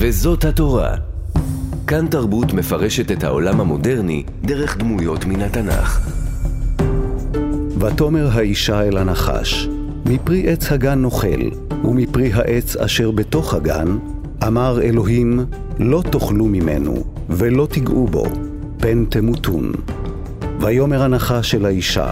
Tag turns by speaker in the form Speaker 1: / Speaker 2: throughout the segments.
Speaker 1: וזאת התורה. כאן תרבות מפרשת את העולם המודרני דרך דמויות מן התנ"ך.
Speaker 2: ותאמר האישה אל הנחש, מפרי עץ הגן נאכל, ומפרי העץ אשר בתוך הגן, אמר אלוהים, לא תאכלו ממנו, ולא תיגעו בו, פן תמותון. ויאמר הנחש אל האישה,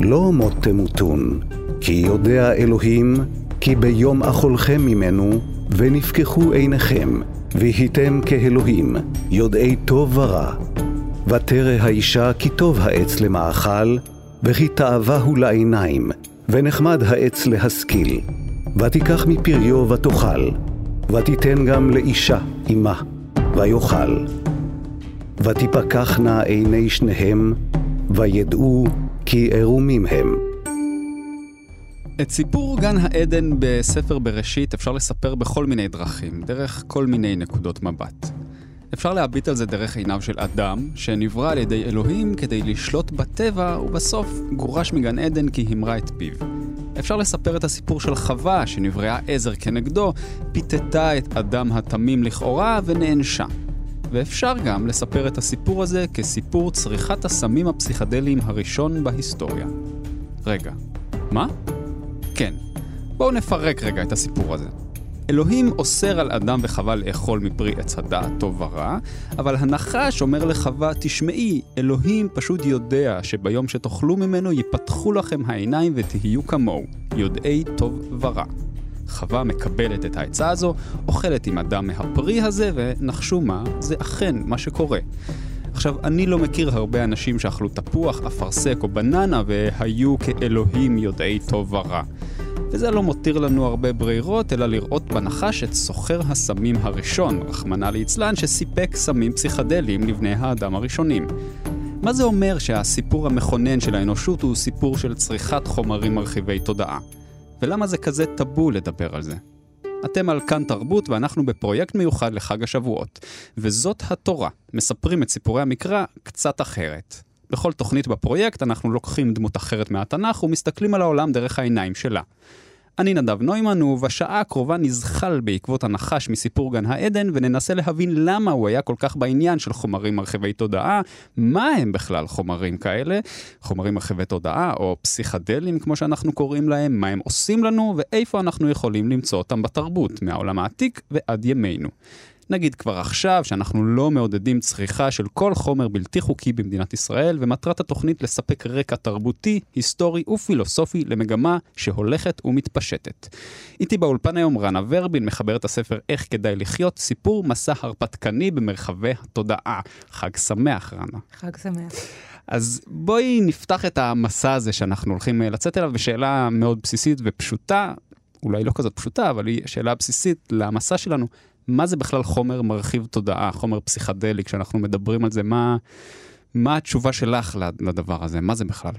Speaker 2: לא מות תמותון, כי יודע אלוהים, כי ביום אכולכם ממנו, ונפקחו עיניכם, והייתם כאלוהים, יודעי טוב ורע. ותרא האישה כי טוב העץ למאכל, וכי תאווה הוא לעיניים, ונחמד העץ להשכיל. ותיקח מפריו ותאכל, ותיתן גם לאישה עמה, ויאכל. ותפקחנה עיני שניהם, וידעו כי ערומים הם.
Speaker 3: את סיפור גן העדן בספר בראשית אפשר לספר בכל מיני דרכים, דרך כל מיני נקודות מבט. אפשר להביט על זה דרך עיניו של אדם, שנברא על ידי אלוהים כדי לשלוט בטבע, ובסוף גורש מגן עדן כי המרה את פיו. אפשר לספר את הסיפור של חווה, שנבראה עזר כנגדו, פיתתה את אדם התמים לכאורה ונענשה. ואפשר גם לספר את הסיפור הזה כסיפור צריכת הסמים הפסיכדליים הראשון בהיסטוריה. רגע, מה? כן, בואו נפרק רגע את הסיפור הזה. אלוהים אוסר על אדם וחווה לאכול מפרי עץ הדעת טוב ורע, אבל הנחש אומר לחווה, תשמעי, אלוהים פשוט יודע שביום שתאכלו ממנו ייפתחו לכם העיניים ותהיו כמוהו, יודעי טוב ורע. חווה מקבלת את העצה הזו, אוכלת עם אדם מהפרי הזה, ונחשו מה, זה אכן מה שקורה. עכשיו, אני לא מכיר הרבה אנשים שאכלו תפוח, אפרסק או בננה והיו כאלוהים יודעי טוב ורע. וזה לא מותיר לנו הרבה ברירות, אלא לראות בנחש את סוחר הסמים הראשון, רחמנא ליצלן, שסיפק סמים פסיכדליים לבני האדם הראשונים. מה זה אומר שהסיפור המכונן של האנושות הוא סיפור של צריכת חומרים מרחיבי תודעה? ולמה זה כזה טאבו לדבר על זה? אתם על כאן תרבות ואנחנו בפרויקט מיוחד לחג השבועות. וזאת התורה, מספרים את סיפורי המקרא קצת אחרת. בכל תוכנית בפרויקט אנחנו לוקחים דמות אחרת מהתנ"ך ומסתכלים על העולם דרך העיניים שלה. אני נדב נוימן, ובשעה הקרובה נזחל בעקבות הנחש מסיפור גן העדן, וננסה להבין למה הוא היה כל כך בעניין של חומרים מרחיבי תודעה, מה הם בכלל חומרים כאלה, חומרים מרחיבי תודעה, או פסיכדלים כמו שאנחנו קוראים להם, מה הם עושים לנו, ואיפה אנחנו יכולים למצוא אותם בתרבות, מהעולם העתיק ועד ימינו. נגיד כבר עכשיו שאנחנו לא מעודדים צריכה של כל חומר בלתי חוקי במדינת ישראל, ומטרת התוכנית לספק רקע תרבותי, היסטורי ופילוסופי למגמה שהולכת ומתפשטת. איתי באולפן היום רנה ורבין, מחברת הספר "איך כדאי לחיות", סיפור מסע הרפתקני במרחבי התודעה. חג שמח, רנה.
Speaker 4: חג שמח.
Speaker 3: אז בואי נפתח את המסע הזה שאנחנו הולכים אה, לצאת אליו בשאלה מאוד בסיסית ופשוטה, אולי לא כזאת פשוטה, אבל היא שאלה בסיסית למסע שלנו. מה זה בכלל חומר מרחיב תודעה, חומר פסיכדלי, כשאנחנו מדברים על זה, מה, מה התשובה שלך לדבר הזה? מה זה בכלל?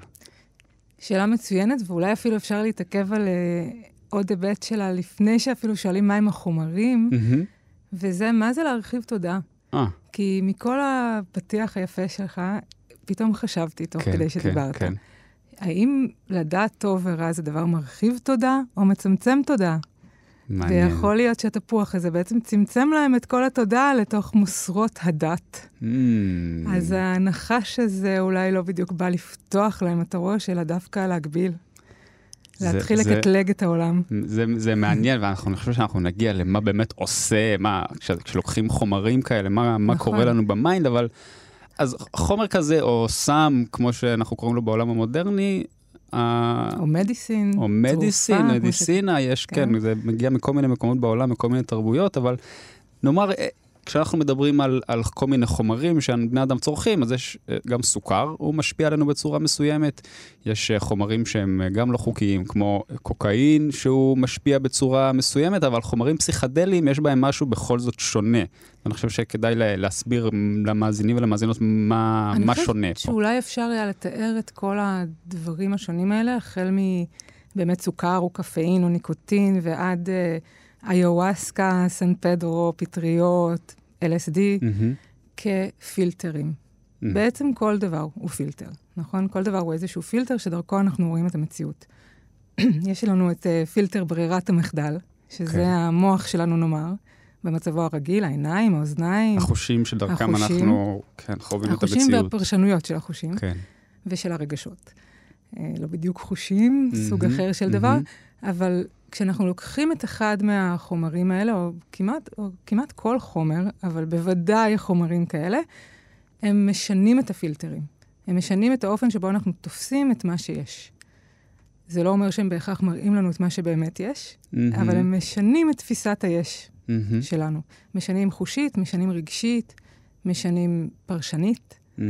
Speaker 4: שאלה מצוינת, ואולי אפילו אפשר להתעכב על uh, עוד היבט שלה לפני שאפילו שואלים מהם החומרים, mm-hmm. וזה מה זה להרחיב תודעה. אה. כי מכל הפתיח היפה שלך, פתאום חשבתי תוך כן, כדי שדיברת. כן, כן. האם לדעת טוב ורע זה דבר מרחיב תודעה או מצמצם תודעה? מעניין. ויכול להיות שהתפוח הזה בעצם צמצם להם את כל התודעה לתוך מוסרות הדת. Mm. אז הנחש הזה אולי לא בדיוק בא לפתוח להם את הראש, אלא דווקא להגביל. להתחיל זה, לקטלג את העולם.
Speaker 3: זה, זה מעניין, ואני חושב שאנחנו נגיע למה באמת עושה, מה, כש, כשלוקחים חומרים כאלה, מה, מה נכון. קורה לנו ב mind, אבל... אז חומר כזה, או סם, כמו שאנחנו קוראים לו בעולם המודרני,
Speaker 4: או מדיסין,
Speaker 3: או מדיסין, מדיסינה, יש, כן. כן, זה מגיע מכל מיני מקומות בעולם, מכל מיני תרבויות, אבל נאמר, אה, כשאנחנו מדברים על, על כל מיני חומרים שבני אדם צורכים, אז יש אה, גם סוכר, הוא משפיע עלינו בצורה מסוימת. יש אה, חומרים שהם גם לא חוקיים, כמו קוקאין, שהוא משפיע בצורה מסוימת, אבל חומרים פסיכדליים, יש בהם משהו בכל זאת שונה. אני חושב שכדאי להסביר למאזינים ולמאזינות מה, מה שונה פה.
Speaker 4: אני חושבת שאולי אפשר היה לתאר את כל הדברים השונים האלה, החל מבאמת סוכר או קפאין או ניקוטין, ועד... uh, איוואסקה, סן פדרו, פטריות, LSD, mm-hmm. כפילטרים. Mm-hmm. בעצם כל דבר הוא פילטר, נכון? כל דבר הוא איזשהו פילטר שדרכו אנחנו רואים את המציאות. יש לנו את uh, פילטר ברירת המחדל, שזה okay. כן. המוח שלנו נאמר, במצבו הרגיל, העיניים, האוזניים.
Speaker 3: החושים שדרכם החושים, אנחנו כן, חווים את המציאות.
Speaker 4: החושים והפרשנויות של החושים.
Speaker 3: כן.
Speaker 4: ושל הרגשות. אה, לא בדיוק חושים, mm-hmm, סוג אחר של mm-hmm. דבר, אבל כשאנחנו לוקחים את אחד מהחומרים האלה, או כמעט, או כמעט כל חומר, אבל בוודאי חומרים כאלה, הם משנים את הפילטרים. הם משנים את האופן שבו אנחנו תופסים את מה שיש. זה לא אומר שהם בהכרח מראים לנו את מה שבאמת יש, mm-hmm. אבל הם משנים את תפיסת היש mm-hmm. שלנו. משנים חושית, משנים רגשית, משנים פרשנית. Mm-hmm.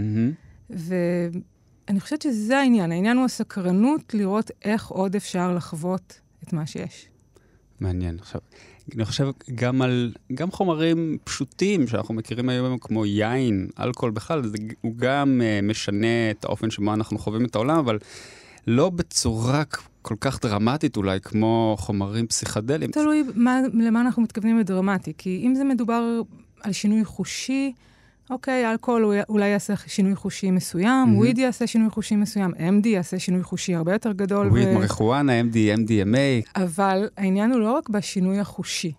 Speaker 4: ואני חושבת שזה העניין. העניין הוא הסקרנות לראות איך עוד אפשר לחוות את מה שיש.
Speaker 3: מעניין. עכשיו, אני חושב גם על, גם חומרים פשוטים שאנחנו מכירים היום, כמו יין, אלכוהול בכלל, זה, הוא גם uh, משנה את האופן שבו אנחנו חווים את העולם, אבל לא בצורה כל כך דרמטית אולי, כמו חומרים פסיכדליים.
Speaker 4: תלוי מה, למה אנחנו מתכוונים בדרמטי, כי אם זה מדובר על שינוי חושי, אוקיי, אלכוהול אולי יעשה שינוי חושי מסוים, mm-hmm. וויד יעשה שינוי חושי מסוים, MD יעשה שינוי חושי הרבה יותר גדול.
Speaker 3: וויד, ו... מריחואנה, MD, MDMA.
Speaker 4: אבל העניין הוא לא רק בשינוי החושי,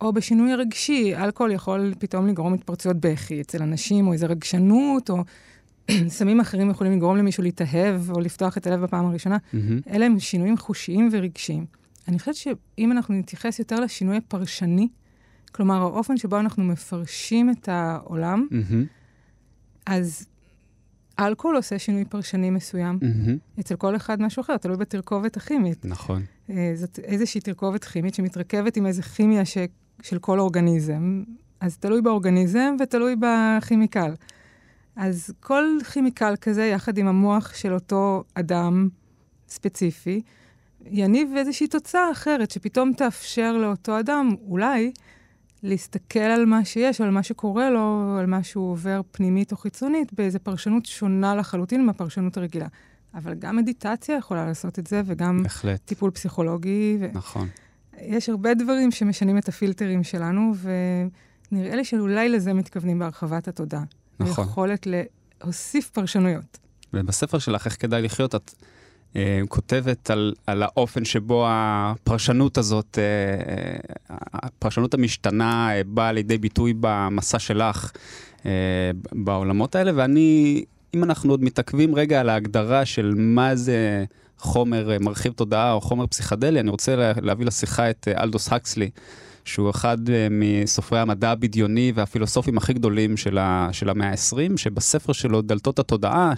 Speaker 4: או בשינוי הרגשי. אלכוהול יכול פתאום לגרום התפרצויות בכי אצל אנשים, או איזו רגשנות, או סמים אחרים יכולים לגרום למישהו להתאהב, או לפתוח את הלב בפעם הראשונה. Mm-hmm. אלה הם שינויים חושיים ורגשיים. אני חושבת שאם אנחנו נתייחס יותר לשינוי הפרשני, כלומר, האופן שבו אנחנו מפרשים את העולם, mm-hmm. אז אלכוהול עושה שינוי פרשני מסוים. Mm-hmm. אצל כל אחד משהו אחר, תלוי בתרכובת הכימית.
Speaker 3: נכון.
Speaker 4: אה, זאת איזושהי תרכובת כימית שמתרכבת עם איזו כימיה ש... של כל אורגניזם. אז תלוי באורגניזם ותלוי בכימיקל. אז כל כימיקל כזה, יחד עם המוח של אותו אדם ספציפי, יניב איזושהי תוצאה אחרת, שפתאום תאפשר לאותו אדם, אולי, להסתכל על מה שיש, על מה שקורה לו, על מה שהוא עובר פנימית או חיצונית, באיזו פרשנות שונה לחלוטין מהפרשנות הרגילה. אבל גם מדיטציה יכולה לעשות את זה, וגם
Speaker 3: בהחלט.
Speaker 4: טיפול פסיכולוגי.
Speaker 3: ו... נכון.
Speaker 4: יש הרבה דברים שמשנים את הפילטרים שלנו, ונראה לי שאולי לזה מתכוונים בהרחבת התודעה.
Speaker 3: נכון.
Speaker 4: היכולת להוסיף פרשנויות.
Speaker 3: ובספר שלך, איך כדאי לחיות, את כותבת על, על האופן שבו הפרשנות הזאת, אה, אה, הפרשנות המשתנה אה, באה לידי ביטוי במסע שלך אה, בעולמות האלה, ואני, אם אנחנו עוד מתעכבים רגע על ההגדרה של מה זה חומר אה, מרחיב תודעה או חומר פסיכדלי, אני רוצה לה, להביא לשיחה את אה, אלדוס הקסלי. שהוא אחד אה, מסופרי המדע הבדיוני והפילוסופים הכי גדולים של, ה, של המאה ה-20, שבספר שלו, דלתות התודעה,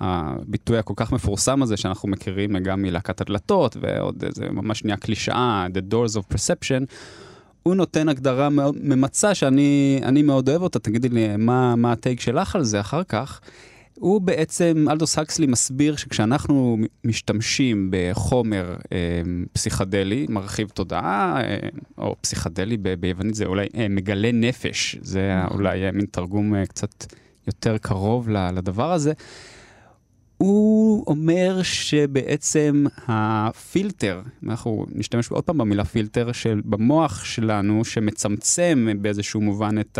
Speaker 3: הביטוי הכל כך מפורסם הזה שאנחנו מכירים גם מלהקת הדלתות, ועוד איזה ממש נהיה קלישאה, The Doors of Perception, הוא נותן הגדרה ממצה שאני מאוד אוהב אותה, תגידי לי מה, מה הטייק שלך על זה אחר כך. הוא בעצם, אלדוס הקסלי מסביר שכשאנחנו משתמשים בחומר אה, פסיכדלי, מרחיב תודעה, אה, או פסיכדלי ב- ביוונית זה אולי אה, מגלה נפש, זה נכון. אולי אה, מין תרגום אה, קצת יותר קרוב לדבר הזה. הוא אומר שבעצם הפילטר, אנחנו נשתמש עוד פעם במילה פילטר, של במוח שלנו, שמצמצם באיזשהו מובן את.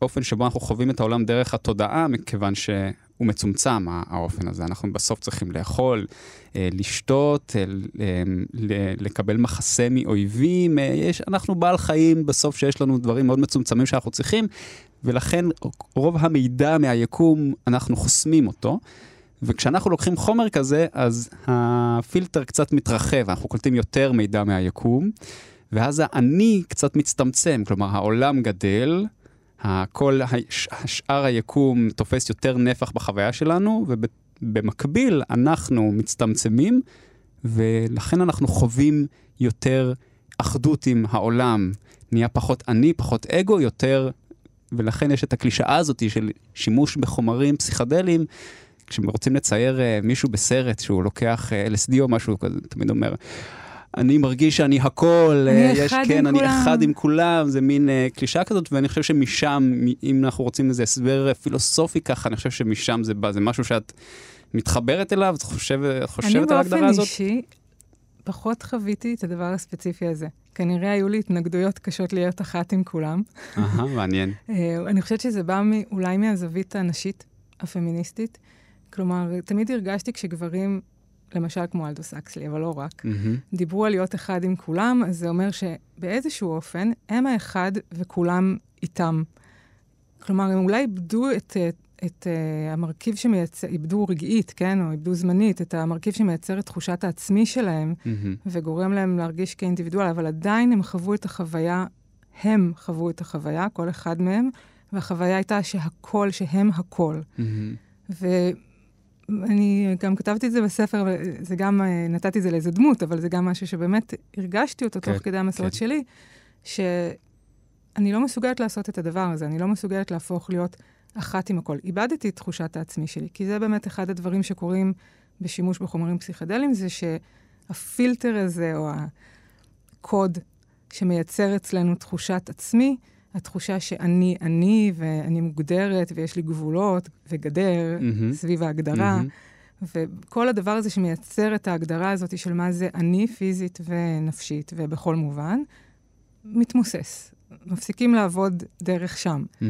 Speaker 3: האופן שבו אנחנו חווים את העולם דרך התודעה, מכיוון שהוא מצומצם, האופן הזה. אנחנו בסוף צריכים לאכול, אה, לשתות, אה, לקבל מחסה מאויבים. אה, יש, אנחנו בעל חיים בסוף שיש לנו דברים מאוד מצומצמים שאנחנו צריכים, ולכן רוב המידע מהיקום, אנחנו חוסמים אותו. וכשאנחנו לוקחים חומר כזה, אז הפילטר קצת מתרחב, אנחנו קולטים יותר מידע מהיקום, ואז האני קצת מצטמצם, כלומר העולם גדל, כל השאר היקום תופס יותר נפח בחוויה שלנו, ובמקביל אנחנו מצטמצמים, ולכן אנחנו חווים יותר אחדות עם העולם. נהיה פחות אני, פחות אגו, יותר, ולכן יש את הקלישאה הזאת של שימוש בחומרים פסיכדליים. כשרוצים לצייר uh, מישהו בסרט שהוא לוקח uh, LSD או משהו כזה, תמיד אומר, אני מרגיש שאני הכל,
Speaker 4: אני אה, יש,
Speaker 3: כן,
Speaker 4: אני
Speaker 3: כולם. אחד עם כולם, זה מין uh, קלישה כזאת, ואני חושב שמשם, אם אנחנו רוצים איזה הסבר פילוסופי ככה, אני חושב שמשם זה בא, זה משהו שאת מתחברת אליו, את חושבת, חושבת על ההגדרה הזאת?
Speaker 4: אני באופן אישי פחות חוויתי את הדבר הספציפי הזה. כנראה היו לי התנגדויות קשות להיות אחת עם כולם.
Speaker 3: אהה, מעניין.
Speaker 4: אה, אני חושבת שזה בא אולי מהזווית הנשית, הפמיניסטית. כלומר, תמיד הרגשתי כשגברים למשל כמו אלדוס אקסלי, אבל לא רק, mm-hmm. דיברו על להיות אחד עם כולם, אז זה אומר שבאיזשהו אופן הם האחד וכולם איתם. כלומר, הם אולי איבדו את, את, את uh, המרכיב שמייצר, איבדו רגעית, כן, או איבדו זמנית, את המרכיב שמייצר את תחושת העצמי שלהם, mm-hmm. וגורם להם להרגיש כאינדיבידואל, אבל עדיין הם חוו את החוויה, הם חוו את החוויה, כל אחד מהם, והחוויה הייתה שהכל, שהם הכל. Mm-hmm. ואני גם כתבתי את זה בספר, וזה גם, אה, נתתי את זה לאיזה דמות, אבל זה גם משהו שבאמת הרגשתי אותו כן, תוך כדי המסורת כן. שלי, שאני לא מסוגלת לעשות את הדבר הזה, אני לא מסוגלת להפוך להיות אחת עם הכל. איבדתי את תחושת העצמי שלי, כי זה באמת אחד הדברים שקורים בשימוש בחומרים פסיכדליים, זה שהפילטר הזה, או הקוד שמייצר אצלנו תחושת עצמי, התחושה שאני אני, ואני מוגדרת, ויש לי גבולות וגדר mm-hmm. סביב ההגדרה. Mm-hmm. וכל הדבר הזה שמייצר את ההגדרה הזאת של מה זה אני פיזית ונפשית ובכל מובן, מתמוסס. מפסיקים לעבוד דרך שם. Mm-hmm.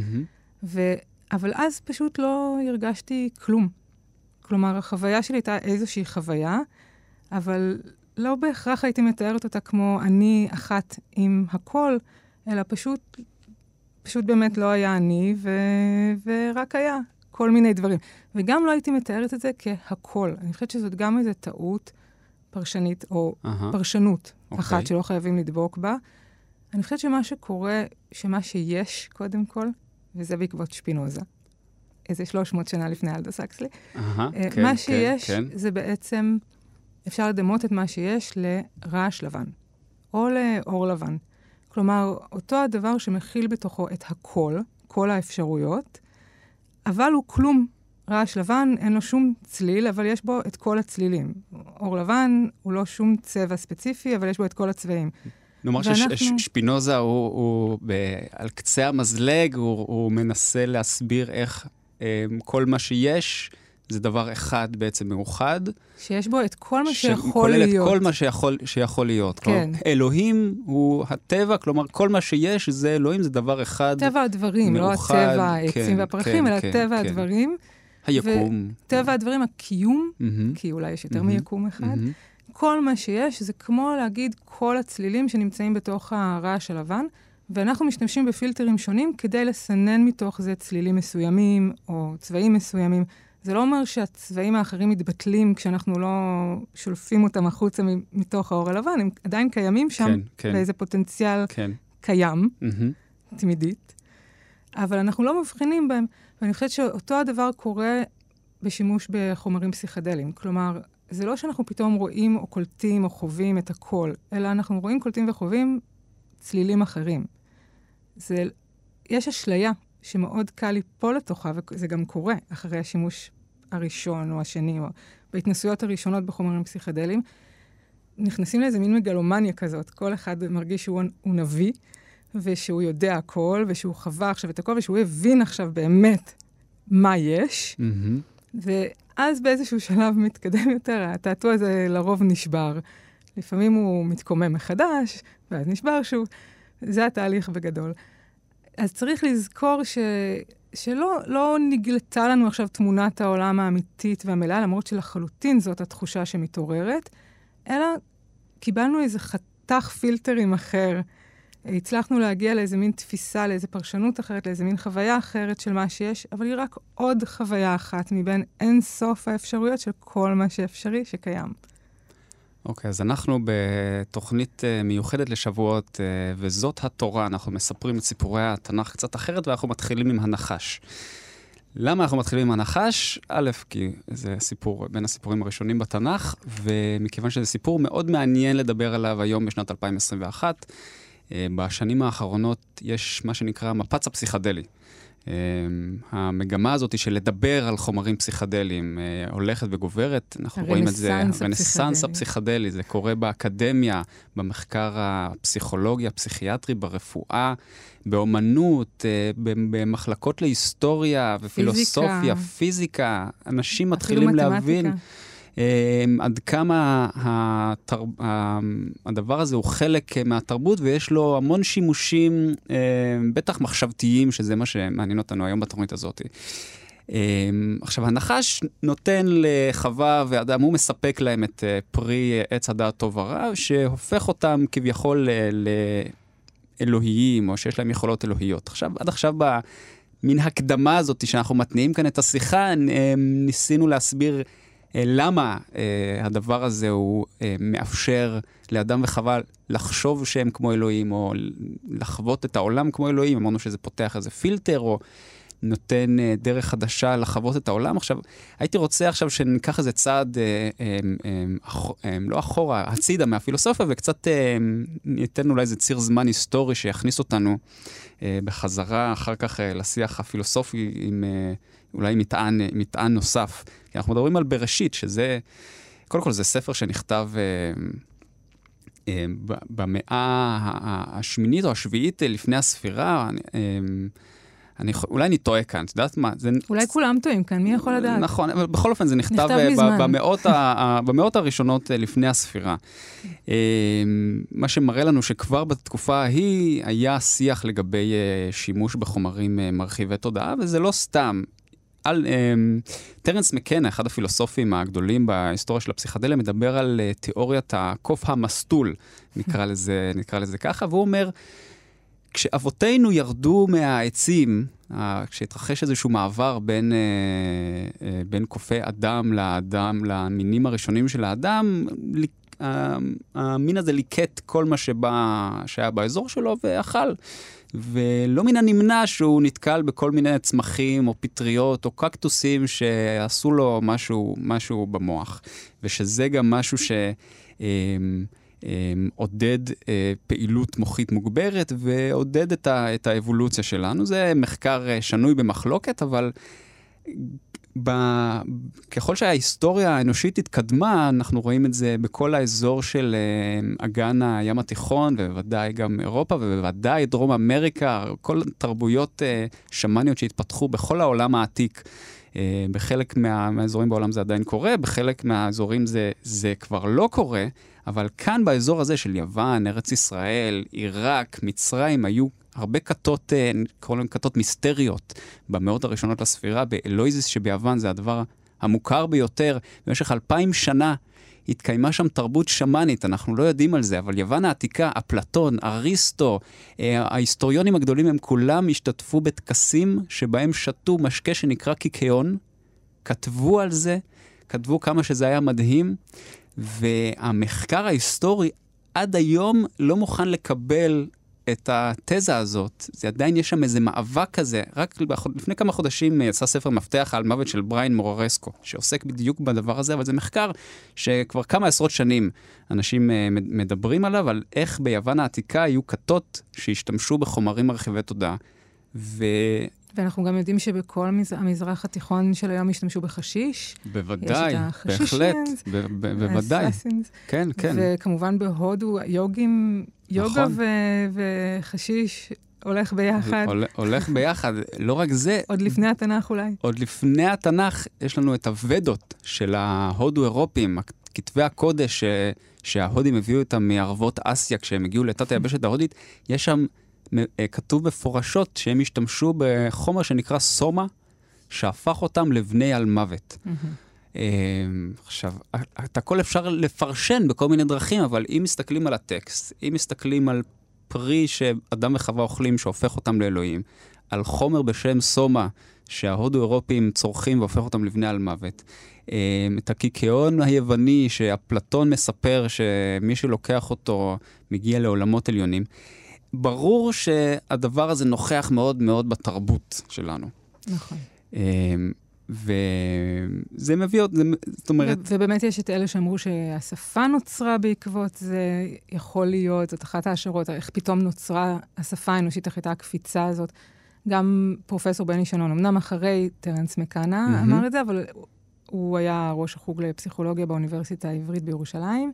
Speaker 4: ו... אבל אז פשוט לא הרגשתי כלום. כלומר, החוויה שלי הייתה איזושהי חוויה, אבל לא בהכרח הייתי מתארת אותה כמו אני אחת עם הכל, אלא פשוט פשוט באמת לא היה אני, ו... ורק היה כל מיני דברים. וגם לא הייתי מתארת את זה כהכול. אני חושבת שזאת גם איזו טעות פרשנית, או uh-huh. פרשנות okay. אוקיי. אחת שלא חייבים לדבוק בה. אני חושבת שמה שקורה, שמה שיש, קודם כל, וזה בעקבות שפינוזה, איזה 300 שנה לפני אלדה סקסלי, uh-huh, כן, מה שיש כן, כן. זה בעצם, אפשר לדמות את מה שיש לרעש לבן, או לאור לבן. כלומר, אותו הדבר שמכיל בתוכו את הכל, כל האפשרויות, אבל הוא כלום. רעש לבן, אין לו שום צליל, אבל יש בו את כל הצלילים. אור לבן הוא לא שום צבע ספציפי, אבל יש בו את כל הצבעים.
Speaker 3: נאמר ואנחנו... ששפינוזה הוא, הוא ב, על קצה המזלג, הוא, הוא מנסה להסביר איך אה, כל מה שיש זה דבר אחד בעצם מאוחד.
Speaker 4: שיש בו את כל מה שיכול להיות. שכולל
Speaker 3: את כל מה שיכול, שיכול להיות. כן. כלומר, אלוהים הוא הטבע, כלומר, כל מה שיש זה אלוהים, זה דבר אחד
Speaker 4: טבע הדברים, לא מאוחד, לא הטבע, העצים כן, והפרחים, כן, אלא כן, טבע כן. הדברים.
Speaker 3: היקום.
Speaker 4: טבע הדברים, הקיום, mm-hmm. כי אולי יש יותר mm-hmm. מיקום אחד. Mm-hmm. כל מה שיש זה כמו להגיד כל הצלילים שנמצאים בתוך הרעש הלבן, ואנחנו משתמשים בפילטרים שונים כדי לסנן מתוך זה צלילים מסוימים או צבעים מסוימים. זה לא אומר שהצבעים האחרים מתבטלים כשאנחנו לא שולפים אותם החוצה מתוך האור הלבן, הם עדיין קיימים שם, כן, כן. באיזה פוטנציאל כן. קיים, mm-hmm. תמידית, אבל אנחנו לא מבחינים בהם. ואני חושבת שאותו הדבר קורה בשימוש בחומרים פסיכדליים. כלומר, זה לא שאנחנו פתאום רואים או קולטים או חווים את הכל, אלא אנחנו רואים, קולטים וחווים צלילים אחרים. זה, יש אשליה שמאוד קל ליפול לתוכה, וזה גם קורה אחרי השימוש הראשון או השני, או בהתנסויות הראשונות בחומרים פסיכדליים, נכנסים לאיזה מין מגלומניה כזאת. כל אחד מרגיש שהוא נביא, ושהוא יודע הכל, ושהוא חווה עכשיו את הכל, ושהוא הבין עכשיו באמת מה יש. Mm-hmm. ואז באיזשהו שלב מתקדם יותר, התעתוע הזה לרוב נשבר. לפעמים הוא מתקומם מחדש, ואז נשבר שוב. זה התהליך בגדול. אז צריך לזכור ש... שלא לא נגלתה לנו עכשיו תמונת העולם האמיתית והמלאה, למרות שלחלוטין זאת התחושה שמתעוררת, אלא קיבלנו איזה חתך פילטרים אחר. הצלחנו להגיע לאיזה מין תפיסה, לאיזה פרשנות אחרת, לאיזה מין חוויה אחרת של מה שיש, אבל היא רק עוד חוויה אחת מבין אין סוף האפשרויות של כל מה שאפשרי שקיים.
Speaker 3: אוקיי, okay, אז אנחנו בתוכנית uh, מיוחדת לשבועות, uh, וזאת התורה. אנחנו מספרים את סיפורי התנ"ך קצת אחרת, ואנחנו מתחילים עם הנחש. למה אנחנו מתחילים עם הנחש? א', כי זה סיפור, בין הסיפורים הראשונים בתנ"ך, ומכיוון שזה סיפור מאוד מעניין לדבר עליו היום בשנת 2021. Uh, אה, בשנים האחרונות יש מה שנקרא מפץ הפסיכדלי. אמ, המגמה הזאת של לדבר על חומרים פסיכדליים אה, הולכת וגוברת. אנחנו רואים את זה, הרנסאנס הפסיכדלי, זה קורה באקדמיה, במחקר הפסיכולוגי, הפסיכיאטרי, ברפואה, באומנות, אה, במחלקות להיסטוריה ופילוסופיה, פיזיקה. פיזיקה. אנשים מתחילים להבין... אמ, עד כמה התר... הדבר הזה הוא חלק מהתרבות ויש לו המון שימושים, אמ, בטח מחשבתיים, שזה מה שמעניין אותנו היום בתוכנית הזאת. אמ, עכשיו, הנחש נותן לחווה ואדם, הוא מספק להם את אה, פרי עץ הדעת טוב ורע, שהופך אותם כביכול לאלוהיים, או שיש להם יכולות אלוהיות. עכשיו, עד עכשיו במין הקדמה הזאת שאנחנו מתניעים כאן את השיחה, ניסינו להסביר אה, למה אה, הדבר הזה הוא אה, מאפשר לאדם וחווה לחשוב שהם כמו אלוהים, או לחוות את העולם כמו אלוהים. אמרנו שזה פותח איזה פילטר, או נותן דרך חדשה לחוות את העולם. עכשיו, הייתי רוצה עכשיו שניקח איזה צעד, לא אחורה, הצידה מהפילוסופיה, וקצת ניתן אולי איזה ציר זמן היסטורי שיכניס אותנו בחזרה אחר כך לשיח הפילוסופי עם... אולי מטען, מטען נוסף. כי אנחנו מדברים על בראשית, שזה, קודם כל זה ספר שנכתב אה, אה, במאה השמינית או השביעית לפני הספירה. אה, אני, אולי אני טועה כאן, את יודעת מה? זה...
Speaker 4: אולי כולם טועים כאן, מי יכול לדעת?
Speaker 3: נכון, אבל בכל אופן זה נכתב, נכתב אה, במאות, ה, במאות הראשונות אה, לפני הספירה. אה, מה שמראה לנו שכבר בתקופה ההיא היה שיח לגבי שימוש בחומרים מרחיבי תודעה, וזה לא סתם. על, um, טרנס מקנה, אחד הפילוסופים הגדולים בהיסטוריה של הפסיכדליה, מדבר על uh, תיאוריית הקוף המסטול, נקרא לזה, נקרא לזה ככה, והוא אומר, כשאבותינו ירדו מהעצים, כשהתרחש איזשהו מעבר בין, uh, uh, בין קופי אדם לאדם, למינים הראשונים של האדם, המין הזה ליקט כל מה שבא, שהיה באזור שלו ואכל. ולא מן הנמנע שהוא נתקל בכל מיני צמחים או פטריות או קקטוסים שעשו לו משהו, משהו במוח, ושזה גם משהו ש... אמ, אמ, עודד אה, פעילות מוחית מוגברת ועודד את, ה, את האבולוציה שלנו. זה מחקר אה, שנוי במחלוקת, אבל ב... ככל שההיסטוריה האנושית התקדמה, אנחנו רואים את זה בכל האזור של uh, אגן הים התיכון, ובוודאי גם אירופה, ובוודאי דרום אמריקה, כל תרבויות uh, שמאניות שהתפתחו בכל העולם העתיק. Uh, בחלק מה, מהאזורים בעולם זה עדיין קורה, בחלק מהאזורים זה, זה כבר לא קורה, אבל כאן באזור הזה של יוון, ארץ ישראל, עיראק, מצרים, היו הרבה כתות, אה, קוראים להם כתות מיסטריות במאות הראשונות לספירה, באלויזיס שביוון זה הדבר המוכר ביותר. במשך אלפיים שנה התקיימה שם תרבות שמאנית, אנחנו לא יודעים על זה, אבל יוון העתיקה, אפלטון, אריסטו, אה, ההיסטוריונים הגדולים הם כולם השתתפו בטקסים שבהם שתו משקה שנקרא קיקיון, כתבו על זה, כתבו כמה שזה היה מדהים, והמחקר ההיסטורי עד היום לא מוכן לקבל את התזה הזאת, זה עדיין יש שם איזה מאבק כזה. רק לפני כמה חודשים יצא ספר מפתח על מוות של בריין מוררסקו, שעוסק בדיוק בדבר הזה, אבל זה מחקר שכבר כמה עשרות שנים אנשים אה, מדברים עליו, על איך ביוון העתיקה היו כתות שהשתמשו בחומרים מרחיבי תודעה. ו...
Speaker 4: ואנחנו גם יודעים שבכל מז... המזרח התיכון של היום השתמשו בחשיש.
Speaker 3: בוודאי, בהחלט, בוודאי. כן, כן.
Speaker 4: וכמובן בהודו, יוגים, יוגה נכון. ו... וחשיש הולך ביחד.
Speaker 3: הולך ביחד, לא רק זה.
Speaker 4: עוד לפני התנ"ך אולי.
Speaker 3: עוד לפני התנ"ך יש לנו את הוודות של ההודו-אירופים, כתבי הקודש ש... שההודים הביאו אותם מערבות אסיה כשהם הגיעו לתת היבשת ההודית, יש שם כתוב מפורשות שהם השתמשו בחומר שנקרא סומה, שהפך אותם לבני על מוות. Mm-hmm. עכשיו, את הכל אפשר לפרשן בכל מיני דרכים, אבל אם מסתכלים על הטקסט, אם מסתכלים על פרי שאדם וחווה אוכלים שהופך אותם לאלוהים, על חומר בשם סומה, שההודו-אירופים צורכים והופך אותם לבני על מוות, את הקיקיון היווני שאפלטון מספר שמי שלוקח אותו מגיע לעולמות עליונים. ברור שהדבר הזה נוכח מאוד מאוד בתרבות שלנו.
Speaker 4: נכון.
Speaker 3: אמ, וזה מביא עוד, זאת אומרת...
Speaker 4: ובאמת יש את אלה שאמרו שהשפה נוצרה בעקבות זה, יכול להיות, זאת אחת ההשערות, איך פתאום נוצרה השפה האנושית, איך הייתה הקפיצה הזאת. גם פרופסור בני שנון, אמנם אחרי טרנס מקאנה mm-hmm. אמר את זה, אבל הוא היה ראש החוג לפסיכולוגיה באוניברסיטה העברית בירושלים.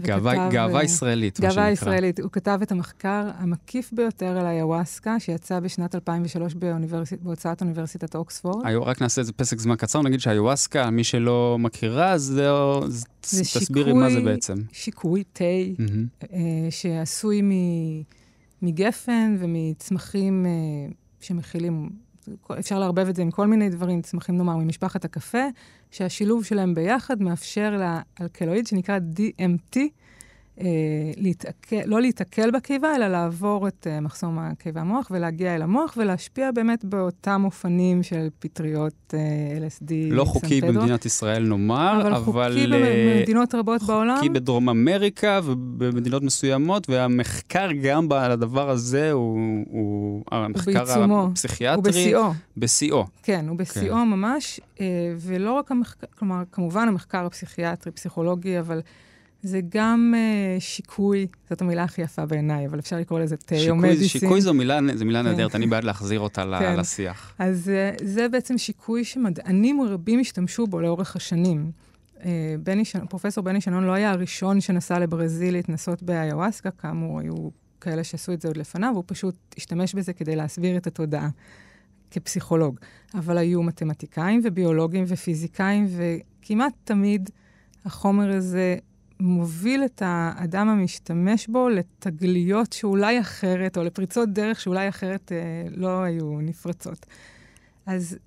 Speaker 3: גאווה, גאווה ישראלית,
Speaker 4: מה שנקרא. גאווה ישראלית. הוא כתב את המחקר המקיף ביותר על היוואסקה, שיצא בשנת 2003 באוניברסיט, בהוצאת אוניברסיטת אוקספורד.
Speaker 3: רק נעשה איזה פסק זמן קצר, נגיד שהיוואסקה, מי שלא מכירה, אז זה, זה תסבירי שיקוי, מה זה בעצם.
Speaker 4: שיקוי, תה, mm-hmm. שעשוי מגפן ומצמחים אה, שמכילים אפשר לערבב את זה עם כל מיני דברים, צמחים נאמר ממשפחת הקפה, שהשילוב שלהם ביחד מאפשר לאלקלואיד שנקרא DMT, להתעכל, לא להתעכל בקיבה, אלא לעבור את אה, מחסום הקיבה המוח ולהגיע אל המוח ולהשפיע באמת באותם אופנים של פטריות אה, LSD,
Speaker 3: לא חוקי סנפדו. במדינת ישראל נאמר,
Speaker 4: אבל...
Speaker 3: אבל
Speaker 4: חוקי במדינות רבות
Speaker 3: חוקי
Speaker 4: בעולם.
Speaker 3: חוקי בדרום אמריקה ובמדינות מסוימות, והמחקר גם על הדבר הזה הוא, הוא המחקר
Speaker 4: בעיצומו.
Speaker 3: הפסיכיאטרי.
Speaker 4: הוא בשיאו.
Speaker 3: בשיאו.
Speaker 4: כן, הוא בשיאו כן. ממש, ולא רק המחקר, כלומר, כמובן המחקר הפסיכיאטרי, פסיכולוגי, אבל... זה גם uh, שיקוי, זאת המילה הכי יפה בעיניי, אבל אפשר לקרוא לזה תיאומדיסין.
Speaker 3: שיקוי זו מילה, זו מילה כן. נהדרת, אני בעד להחזיר אותה כן. לשיח.
Speaker 4: אז uh, זה בעצם שיקוי שמדענים רבים השתמשו בו לאורך השנים. Uh, בני, פרופסור בני שנון לא היה הראשון שנסע לברזיל להתנסות באיוואסקה, כאמור, היו כאלה שעשו את זה עוד לפניו, הוא פשוט השתמש בזה כדי להסביר את התודעה כפסיכולוג. אבל היו מתמטיקאים וביולוגים ופיזיקאים, וכמעט תמיד החומר הזה מוביל את האדם המשתמש בו לתגליות שאולי אחרת, או לפריצות דרך שאולי אחרת אה, לא היו נפרצות. אז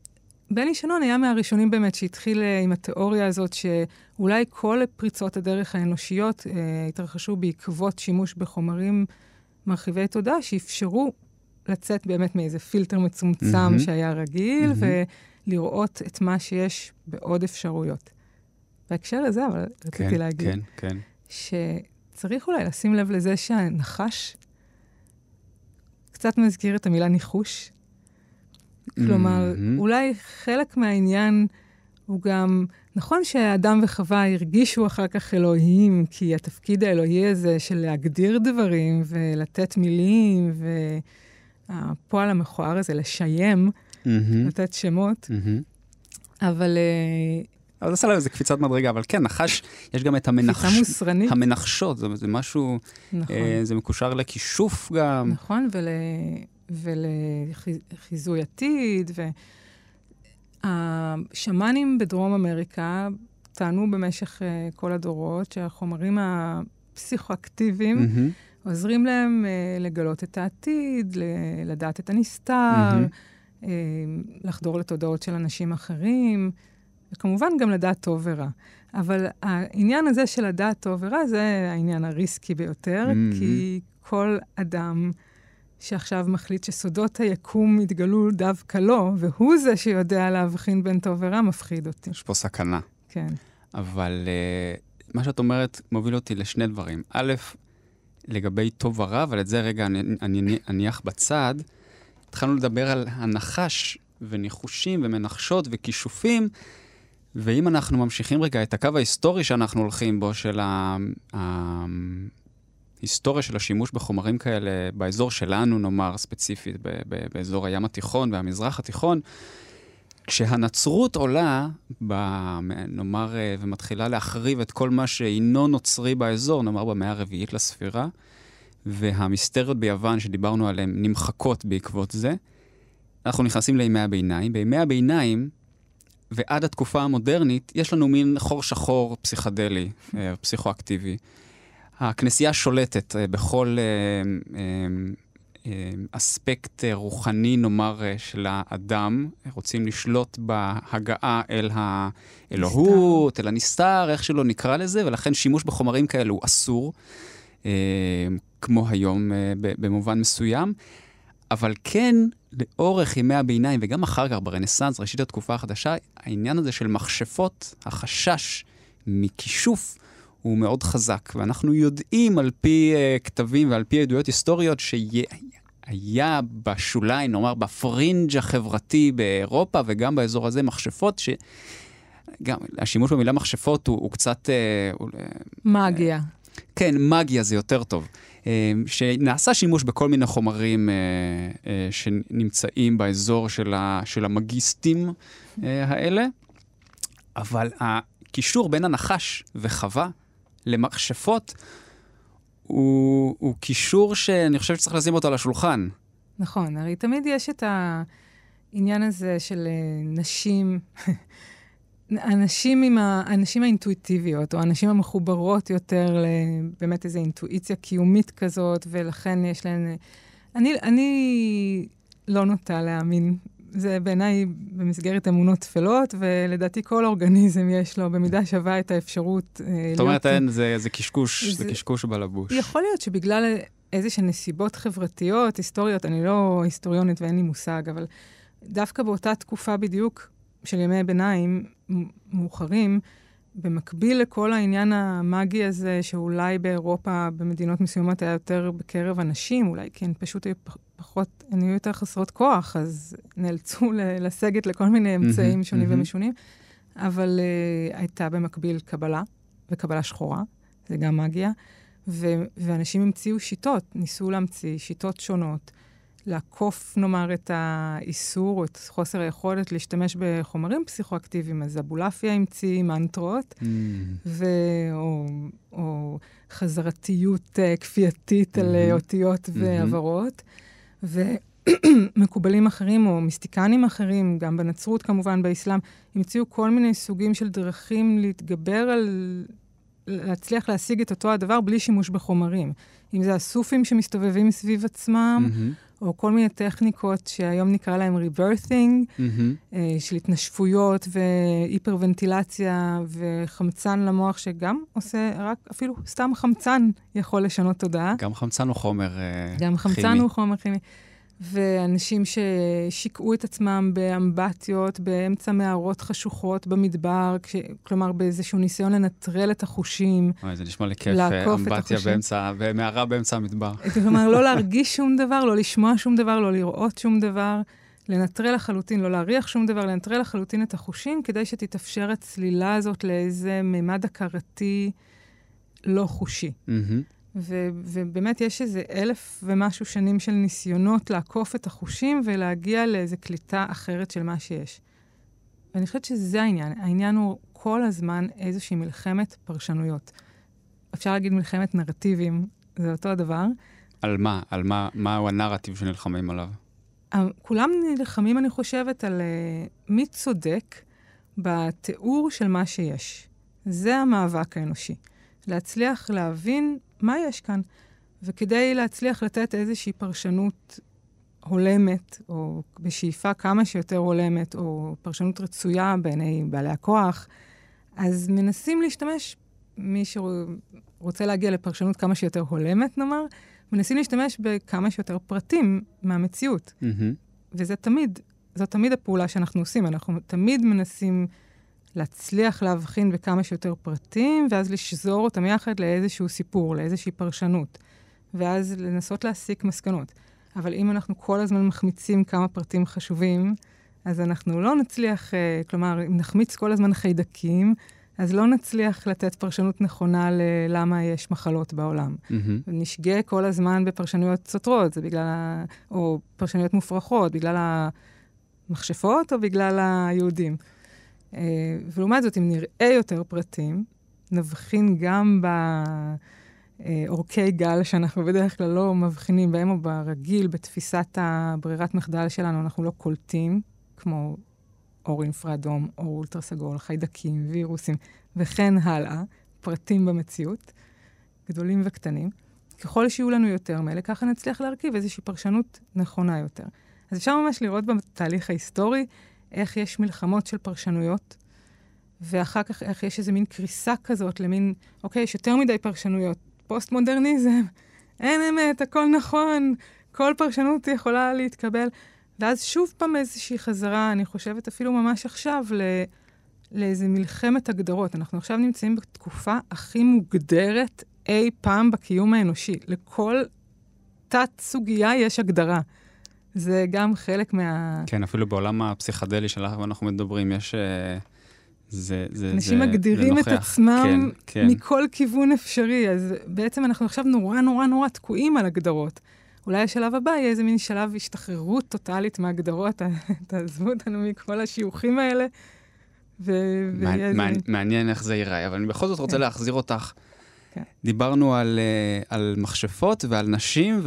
Speaker 4: בני שנון היה מהראשונים באמת שהתחיל אה, עם התיאוריה הזאת שאולי כל פריצות הדרך האנושיות אה, התרחשו בעקבות שימוש בחומרים מרחיבי תודעה שאפשרו לצאת באמת מאיזה פילטר מצומצם mm-hmm. שהיה רגיל mm-hmm. ולראות את מה שיש בעוד אפשרויות. בהקשר לזה, אבל כן, רציתי להגיד,
Speaker 3: כן, כן.
Speaker 4: שצריך אולי לשים לב לזה שהנחש קצת מזכיר את המילה ניחוש. כלומר, mm-hmm. אולי חלק מהעניין הוא גם, נכון שאדם וחווה הרגישו אחר כך אלוהים, כי התפקיד האלוהי הזה של להגדיר דברים ולתת מילים, והפועל המכוער הזה לשיים, mm-hmm. לתת שמות, mm-hmm. אבל uh,
Speaker 3: אבל עושה להם איזה קפיצת מדרגה, אבל כן, נחש, יש גם את המנחש...
Speaker 4: קפיצה מוסרנית.
Speaker 3: המנחשות, זה, זה משהו, נכון. אה, זה מקושר לכישוף גם.
Speaker 4: נכון, ול, ולחיזוי עתיד, והשמאנים בדרום אמריקה טענו במשך uh, כל הדורות שהחומרים הפסיכואקטיביים mm-hmm. עוזרים להם uh, לגלות את העתיד, ל- לדעת את הנסתר, mm-hmm. uh, לחדור לתודעות של אנשים אחרים. וכמובן גם לדעת טוב ורע. אבל העניין הזה של לדעת טוב ורע זה העניין הריסקי ביותר, mm-hmm. כי כל אדם שעכשיו מחליט שסודות היקום יתגלו דווקא לו, והוא זה שיודע להבחין בין טוב ורע, מפחיד אותי.
Speaker 3: יש פה סכנה.
Speaker 4: כן.
Speaker 3: אבל uh, מה שאת אומרת מוביל אותי לשני דברים. א', לגבי טוב ורע, אבל את זה רגע אני אניח בצד. התחלנו לדבר על הנחש וניחושים ומנחשות וכישופים. ואם אנחנו ממשיכים רגע את הקו ההיסטורי שאנחנו הולכים בו, של ההיסטוריה של השימוש בחומרים כאלה באזור שלנו, נאמר ספציפית, באזור הים התיכון והמזרח התיכון, כשהנצרות עולה, ב, נאמר, ומתחילה להחריב את כל מה שאינו נוצרי באזור, נאמר במאה הרביעית לספירה, והמיסטריות ביוון שדיברנו עליהן נמחקות בעקבות זה, אנחנו נכנסים לימי הביניים. בימי הביניים, ועד התקופה המודרנית, יש לנו מין חור שחור פסיכדלי, אה, פסיכואקטיבי. הכנסייה שולטת אה, בכל אה, אספקט רוחני, נאמר, של האדם. רוצים לשלוט בהגעה אל האלוהות, אל הנסתר, איך שלא נקרא לזה, ולכן שימוש בחומרים כאלו הוא אסור, כמו היום במובן מסוים. אבל כן, לאורך ימי הביניים, וגם אחר כך ברנסאנס, ראשית התקופה החדשה, העניין הזה של מכשפות, החשש מכישוף, הוא מאוד חזק. ואנחנו יודעים על פי uh, כתבים ועל פי עדויות היסטוריות שהיה בשוליים, נאמר בפרינג' החברתי באירופה וגם באזור הזה, מכשפות ש... גם השימוש במילה מכשפות הוא, הוא קצת... Uh,
Speaker 4: מגיה. Uh,
Speaker 3: כן, מגיה זה יותר טוב. אה, שנעשה שימוש בכל מיני חומרים אה, אה, שנמצאים באזור של, של המגיסטים האלה, אבל הקישור בין הנחש וחווה למכשפות הוא, הוא קישור שאני חושב שצריך לשים אותו על השולחן.
Speaker 4: נכון, הרי תמיד יש את העניין הזה של נשים הנשים, עם ה... הנשים האינטואיטיביות, או הנשים המחוברות יותר לבאמת איזו אינטואיציה קיומית כזאת, ולכן יש להן... אני, אני לא נוטה להאמין זה בעיניי במסגרת אמונות טפלות, ולדעתי כל אורגניזם יש לו במידה שווה את האפשרות
Speaker 3: אה, להיות... זאת אומרת, אין, זה, זה קשקוש, זה, זה קשקוש בלבוש.
Speaker 4: יכול להיות שבגלל איזה שהן נסיבות חברתיות, היסטוריות, אני לא היסטוריונית ואין לי מושג, אבל דווקא באותה תקופה בדיוק של ימי ביניים מאוחרים, במקביל לכל העניין המאגי הזה, שאולי באירופה, במדינות מסוימות, היה יותר בקרב הנשים, אולי כי הן פשוט היו פחות, הן היו יותר חסרות כוח, אז נאלצו לסגת לכל מיני אמצעים שונים ומשונים. אבל uh, הייתה במקביל קבלה, וקבלה שחורה, זה גם מגיה, ו- ואנשים המציאו שיטות, ניסו להמציא שיטות שונות. לעקוף, נאמר, את האיסור או את חוסר היכולת להשתמש בחומרים פסיכואקטיביים. אז אבולעפיה המציא מנטרות, mm. ו... או, או חזרתיות uh, כפייתית mm-hmm. על אותיות mm-hmm. והברות. ומקובלים אחרים, או מיסטיקנים אחרים, גם בנצרות כמובן, באסלאם, המציאו כל מיני סוגים של דרכים להתגבר על... להצליח להשיג את אותו הדבר בלי שימוש בחומרים. אם זה הסופים שמסתובבים סביב עצמם, mm-hmm. או כל מיני טכניקות שהיום נקרא להם ריברת'ינג, mm-hmm. של התנשפויות והיפרוונטילציה וחמצן למוח, שגם עושה, רק אפילו סתם חמצן יכול לשנות תודעה.
Speaker 3: גם חמצן הוא חומר אה,
Speaker 4: גם כימי. גם חמצן הוא חומר כימי. ואנשים ששיקעו את עצמם באמבטיות, באמצע מערות חשוכות במדבר, כש, כלומר באיזשהו ניסיון לנטרל את החושים.
Speaker 3: אוי, זה נשמע לי כיף, אמבטיה באמצע, במערה באמצע המדבר.
Speaker 4: כלומר, לא להרגיש שום דבר, לא לשמוע שום דבר, לא לראות שום דבר, לנטרל לחלוטין, לא להריח שום דבר, לנטרל לחלוטין את החושים, כדי שתתאפשר הצלילה הזאת לאיזה מימד הכרתי לא חושי. Mm-hmm. ו- ובאמת יש איזה אלף ומשהו שנים של ניסיונות לעקוף את החושים ולהגיע לאיזה קליטה אחרת של מה שיש. ואני חושבת שזה העניין. העניין הוא כל הזמן איזושהי מלחמת פרשנויות. אפשר להגיד מלחמת נרטיבים, זה אותו הדבר.
Speaker 3: על מה? על מה? מהו הנרטיב שנלחמים עליו?
Speaker 4: כולם נלחמים, אני חושבת, על uh, מי צודק בתיאור של מה שיש. זה המאבק האנושי. להצליח להבין מה יש כאן. וכדי להצליח לתת איזושהי פרשנות הולמת, או בשאיפה כמה שיותר הולמת, או פרשנות רצויה בעיני בעלי הכוח, אז מנסים להשתמש, מי שרוצה להגיע לפרשנות כמה שיותר הולמת, נאמר, מנסים להשתמש בכמה שיותר פרטים מהמציאות. Mm-hmm. וזה תמיד, זו תמיד הפעולה שאנחנו עושים. אנחנו תמיד מנסים להצליח להבחין בכמה שיותר פרטים, ואז לשזור אותם יחד לאיזשהו סיפור, לאיזושהי פרשנות, ואז לנסות להסיק מסקנות. אבל אם אנחנו כל הזמן מחמיצים כמה פרטים חשובים, אז אנחנו לא נצליח, uh, כלומר, אם נחמיץ כל הזמן חיידקים, אז לא נצליח לתת פרשנות נכונה ללמה יש מחלות בעולם. Mm-hmm. נשגה כל הזמן בפרשנויות סותרות, זה בגלל, ה... או פרשנויות מופרכות, בגלל המכשפות או בגלל היהודים. אה, ולעומת זאת, אם נראה יותר פרטים, נבחין גם בעורקי גל שאנחנו בדרך כלל לא מבחינים בהם, או ברגיל, בתפיסת הברירת מחדל שלנו, אנחנו לא קולטים, כמו אור אינפרדום, אור אולטרסגול, חיידקים, וירוסים, וכן הלאה, פרטים במציאות, גדולים וקטנים. ככל שיהיו לנו יותר מאלה, ככה נצליח להרכיב איזושהי פרשנות נכונה יותר. אז אפשר ממש לראות בתהליך ההיסטורי איך יש מלחמות של פרשנויות, ואחר כך איך יש איזה מין קריסה כזאת למין, אוקיי, יש יותר מדי פרשנויות. פוסט-מודרניזם, אין אמת, הכל נכון, כל פרשנות יכולה להתקבל. ואז שוב פעם איזושהי חזרה, אני חושבת אפילו ממש עכשיו, ל... לאיזה מלחמת הגדרות. אנחנו עכשיו נמצאים בתקופה הכי מוגדרת אי פעם בקיום האנושי. לכל תת-סוגיה יש הגדרה. זה גם חלק מה...
Speaker 3: כן, אפילו בעולם הפסיכדלי שלך אנחנו מדברים, יש... אה, זה, זה,
Speaker 4: אנשים
Speaker 3: זה,
Speaker 4: מגדירים זה את עצמם כן, כן. מכל כיוון אפשרי, אז בעצם אנחנו עכשיו נורא נורא נורא תקועים על הגדרות. אולי השלב הבא יהיה איזה מין שלב השתחררות טוטאלית מהגדרות, תעזבו אותנו מכל השיוכים האלה.
Speaker 3: ו- מעניין, מעניין איך זה ייראה, אבל אני בכל זאת רוצה כן. להחזיר אותך. כן. דיברנו על, uh, על מכשפות ועל נשים,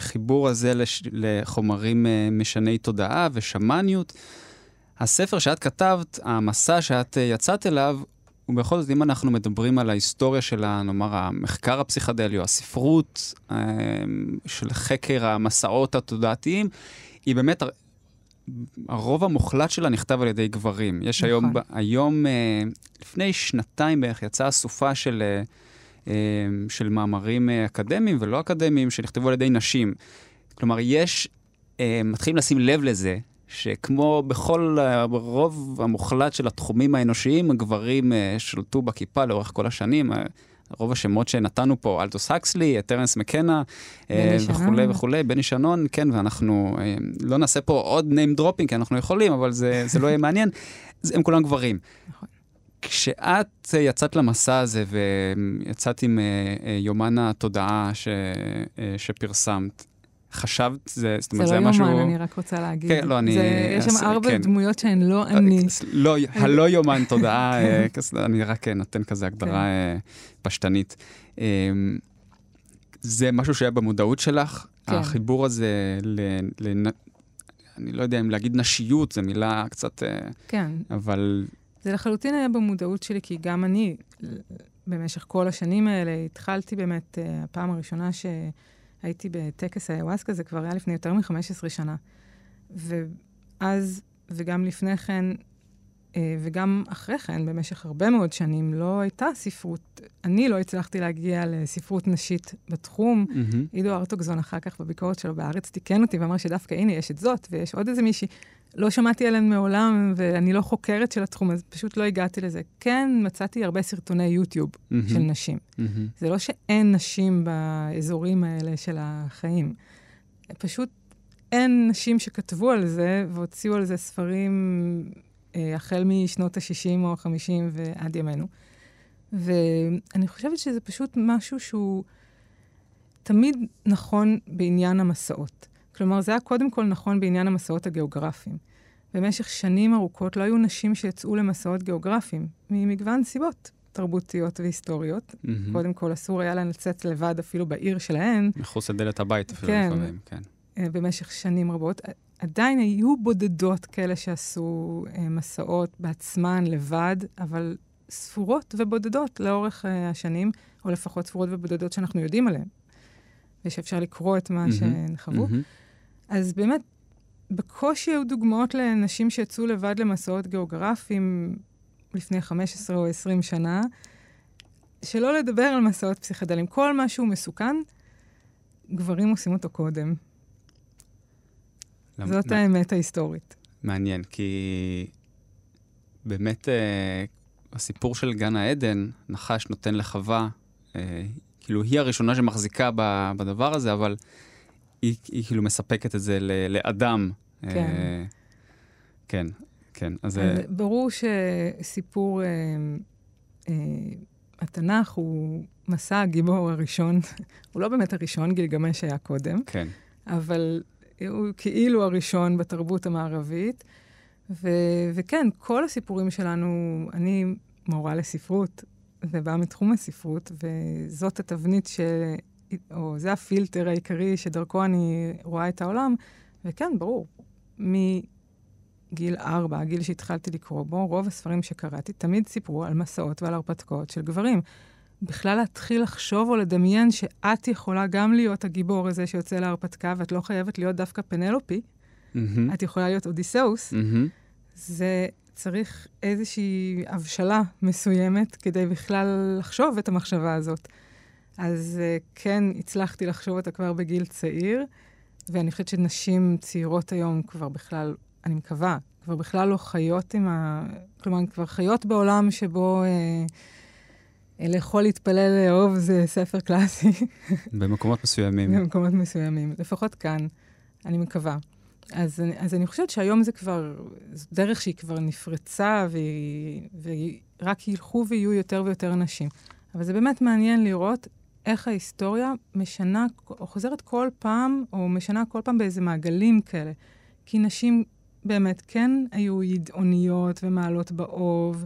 Speaker 3: והחיבור הזה לש, לחומרים uh, משני תודעה ושמאניות. הספר שאת כתבת, המסע שאת uh, יצאת אליו, ובכל זאת, אם אנחנו מדברים על ההיסטוריה של, נאמר, המחקר הפסיכדלי או הספרות uh, של חקר המסעות התודעתיים, היא באמת הרוב המוחלט שלה נכתב על ידי גברים. יש נכון. היום, היום, אה, לפני שנתיים בערך, יצאה אסופה של, אה, אה, של מאמרים אקדמיים ולא אקדמיים שנכתבו על ידי נשים. כלומר, יש, מתחילים לשים לב לזה, שכמו בכל הרוב המוחלט של התחומים האנושיים, הגברים שלטו בכיפה לאורך כל השנים. רוב השמות שנתנו פה, אלטוס הקסלי, טרנס מקנה אה, וכולי וכולי, בני שנון, כן, ואנחנו אה, לא נעשה פה עוד name dropping, כי אנחנו יכולים, אבל זה, זה לא יהיה מעניין, הם כולם גברים. כשאת יצאת למסע הזה ויצאת עם אה, יומן התודעה ש, שפרסמת, חשבת,
Speaker 4: זה, זאת אומרת, זה, זה לא משהו... זה לא יומן, אני רק רוצה להגיד.
Speaker 3: כן, לא, אני...
Speaker 4: זה, יש שם ארבע כן. דמויות שהן לא אני.
Speaker 3: לא, הלא יומן תודעה, אני רק נותן כזה הגדרה כן. פשטנית. אמ, זה משהו שהיה במודעות שלך? כן. החיבור הזה ל... ל... אני לא יודע אם להגיד נשיות, זו מילה קצת... אה,
Speaker 4: כן.
Speaker 3: אבל...
Speaker 4: זה לחלוטין היה במודעות שלי, כי גם אני, במשך כל השנים האלה, התחלתי באמת, אה, הפעם הראשונה שהייתי בטקס האיוואסקה, זה כבר היה לפני יותר מ-15 שנה. ואז, וגם לפני כן, אה, וגם אחרי כן, במשך הרבה מאוד שנים, לא הייתה ספרות, אני לא הצלחתי להגיע לספרות נשית בתחום. Mm-hmm. עידו ארטוגזון אחר כך בביקורת שלו בארץ תיקן אותי ואמר שדווקא הנה, יש את זאת, ויש עוד איזה מישהי. לא שמעתי עליהן מעולם, ואני לא חוקרת של התחום, אז פשוט לא הגעתי לזה. כן, מצאתי הרבה סרטוני יוטיוב mm-hmm. של נשים. Mm-hmm. זה לא שאין נשים באזורים האלה של החיים. פשוט אין נשים שכתבו על זה והוציאו על זה ספרים אה, החל משנות ה-60 או ה-50 ועד ימינו. ואני חושבת שזה פשוט משהו שהוא תמיד נכון בעניין המסעות. כלומר, זה היה קודם כל נכון בעניין המסעות הגיאוגרפיים. במשך שנים ארוכות לא היו נשים שיצאו למסעות גיאוגרפיים, ממגוון סיבות תרבותיות והיסטוריות. Mm-hmm. קודם כל, אסור היה להן לצאת לבד אפילו בעיר שלהן.
Speaker 3: מחוץ לדלת הבית אפילו כן, לפעמים, כן.
Speaker 4: אה, במשך שנים רבות. עדיין היו בודדות כאלה שעשו אה, מסעות בעצמן, לבד, אבל ספורות ובודדות לאורך אה, השנים, או לפחות ספורות ובודדות שאנחנו יודעים עליהן, ושאפשר לקרוא את מה mm-hmm, שהן חוו. Mm-hmm. אז באמת, בקושי היו דוגמאות לנשים שיצאו לבד למסעות גיאוגרפיים לפני 15 או 20 שנה, שלא לדבר על מסעות פסיכדליים. כל מה שהוא מסוכן, גברים עושים אותו קודם. זאת האמת ההיסטורית.
Speaker 3: מעניין, כי באמת אה, הסיפור של גן העדן, נחש נותן לחווה, אה, כאילו היא הראשונה שמחזיקה בדבר הזה, אבל היא, היא כאילו מספקת את זה לאדם.
Speaker 4: אה, כן. אה,
Speaker 3: כן, כן.
Speaker 4: אז... אז אה, ברור שסיפור אה, אה, התנ"ך הוא מסע הגיבור הראשון, הוא לא באמת הראשון, גילגמש היה קודם.
Speaker 3: כן.
Speaker 4: אבל הוא כאילו הראשון בתרבות המערבית. ו- וכן, כל הסיפורים שלנו, אני מורה לספרות, ובאה מתחום הספרות, וזאת התבנית ש... או זה הפילטר העיקרי שדרכו אני רואה את העולם. וכן, ברור, מגיל ארבע, הגיל שהתחלתי לקרוא בו, רוב הספרים שקראתי תמיד סיפרו על מסעות ועל הרפתקאות של גברים. בכלל להתחיל לחשוב או לדמיין שאת יכולה גם להיות הגיבור הזה שיוצא להרפתקה, ואת לא חייבת להיות דווקא פנלופי, mm-hmm. את יכולה להיות אודיסאוס, mm-hmm. זה צריך איזושהי הבשלה מסוימת כדי בכלל לחשוב את המחשבה הזאת. אז uh, כן, הצלחתי לחשוב אותה כבר בגיל צעיר, ואני חושבת שנשים צעירות היום כבר בכלל, אני מקווה, כבר בכלל לא חיות עם ה... כלומר, כבר חיות בעולם שבו... Uh, לאכול, להתפלל, לאהוב זה ספר קלאסי.
Speaker 3: במקומות מסוימים.
Speaker 4: במקומות מסוימים, לפחות כאן, אני מקווה. אז, אז אני חושבת שהיום זה כבר, זו דרך שהיא כבר נפרצה, ורק ילכו ויהיו יותר ויותר אנשים. אבל זה באמת מעניין לראות איך ההיסטוריה משנה, או חוזרת כל פעם, או משנה כל פעם באיזה מעגלים כאלה. כי נשים באמת כן היו ידעוניות ומעלות באוב,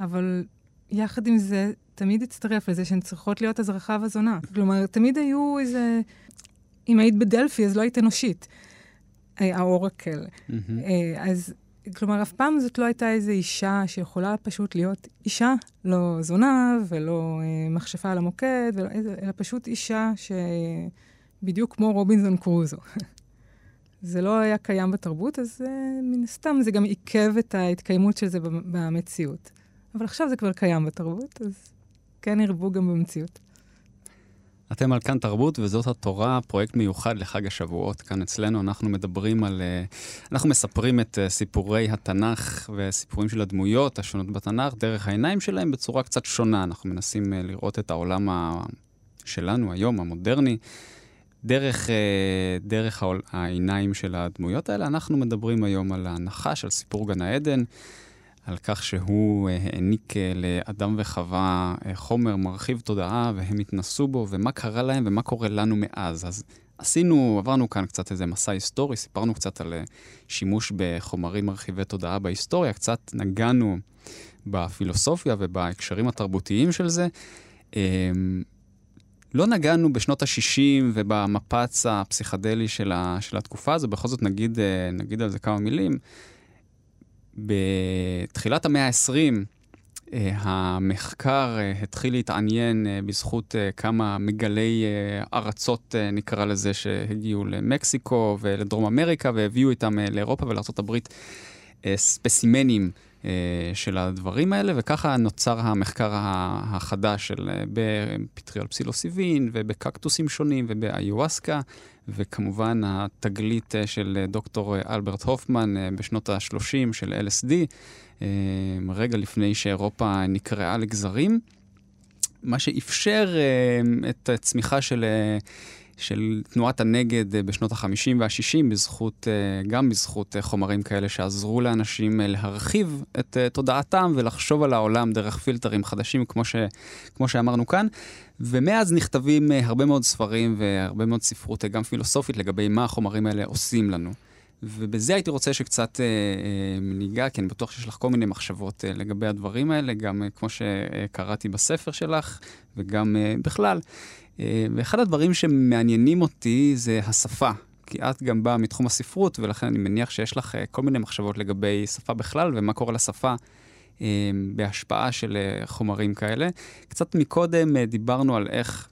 Speaker 4: אבל יחד עם זה, תמיד הצטרף לזה שהן צריכות להיות הזרחה וזונה. כלומר, תמיד היו איזה... אם היית בדלפי, אז לא היית אנושית. אה, האורקל. Mm-hmm. אז, כלומר, אף פעם זאת לא הייתה איזו אישה שיכולה פשוט להיות אישה, לא זונה ולא אה, מכשפה על המוקד, ולא, אלא פשוט אישה שבדיוק כמו רובינזון קרוזו. זה לא היה קיים בתרבות, אז uh, מן הסתם זה גם עיכב את ההתקיימות של זה במציאות. אבל עכשיו זה כבר קיים בתרבות, אז כן ירבו גם במציאות.
Speaker 3: אתם על כאן תרבות, וזאת התורה, פרויקט מיוחד לחג השבועות. כאן אצלנו אנחנו מדברים על... אה, אנחנו מספרים את אה, סיפורי התנ"ך וסיפורים של הדמויות השונות בתנ"ך דרך העיניים שלהם בצורה קצת שונה. אנחנו מנסים אה, לראות את העולם שלנו היום, המודרני, דרך, דרך העיניים של הדמויות האלה. אנחנו מדברים היום על הנחש, על סיפור גן העדן. על כך שהוא אה, העניק אה, לאדם וחווה אה, חומר מרחיב תודעה, והם התנסו בו, ומה קרה להם ומה קורה לנו מאז. אז עשינו, עברנו כאן קצת איזה מסע היסטורי, סיפרנו קצת על שימוש בחומרים מרחיבי תודעה בהיסטוריה, קצת נגענו בפילוסופיה ובהקשרים התרבותיים של זה. אמ, לא נגענו בשנות ה-60 ובמפץ הפסיכדלי של, של התקופה הזו, בכל זאת נגיד, נגיד על זה כמה מילים. בתחילת המאה ה-20 אה, המחקר אה, התחיל להתעניין אה, בזכות כמה מגלי ארצות, נקרא לזה, שהגיעו למקסיקו ולדרום אמריקה והביאו איתם לאירופה ולארה"ב ספסימנים של הדברים האלה, וככה נוצר המחקר החדש של בפטריול פסילוסיבין ובקקטוסים שונים ובאיואסקה, וכמובן התגלית אה, של אה, דוקטור אה, אלברט הופמן בשנות ה-30 של LSD, רגע לפני שאירופה נקרעה לגזרים, מה שאפשר את הצמיחה של... של תנועת הנגד בשנות ה-50 וה-60, בזכות, גם בזכות חומרים כאלה שעזרו לאנשים להרחיב את תודעתם ולחשוב על העולם דרך פילטרים חדשים, כמו, ש, כמו שאמרנו כאן. ומאז נכתבים אה, הרבה מאוד ספרים והרבה מאוד ספרות, אה, גם פילוסופית, לגבי מה החומרים האלה עושים לנו. ובזה הייתי רוצה שקצת אה, אה, ניגע, כי אני בטוח שיש לך כל מיני מחשבות אה, לגבי הדברים האלה, גם אה, כמו שקראתי בספר שלך, וגם אה, בכלל. אה, ואחד הדברים שמעניינים אותי זה השפה. כי את גם באה מתחום הספרות, ולכן אני מניח שיש לך אה, כל מיני מחשבות לגבי שפה בכלל, ומה קורה לשפה אה, בהשפעה של אה, חומרים כאלה. קצת מקודם אה, דיברנו על איך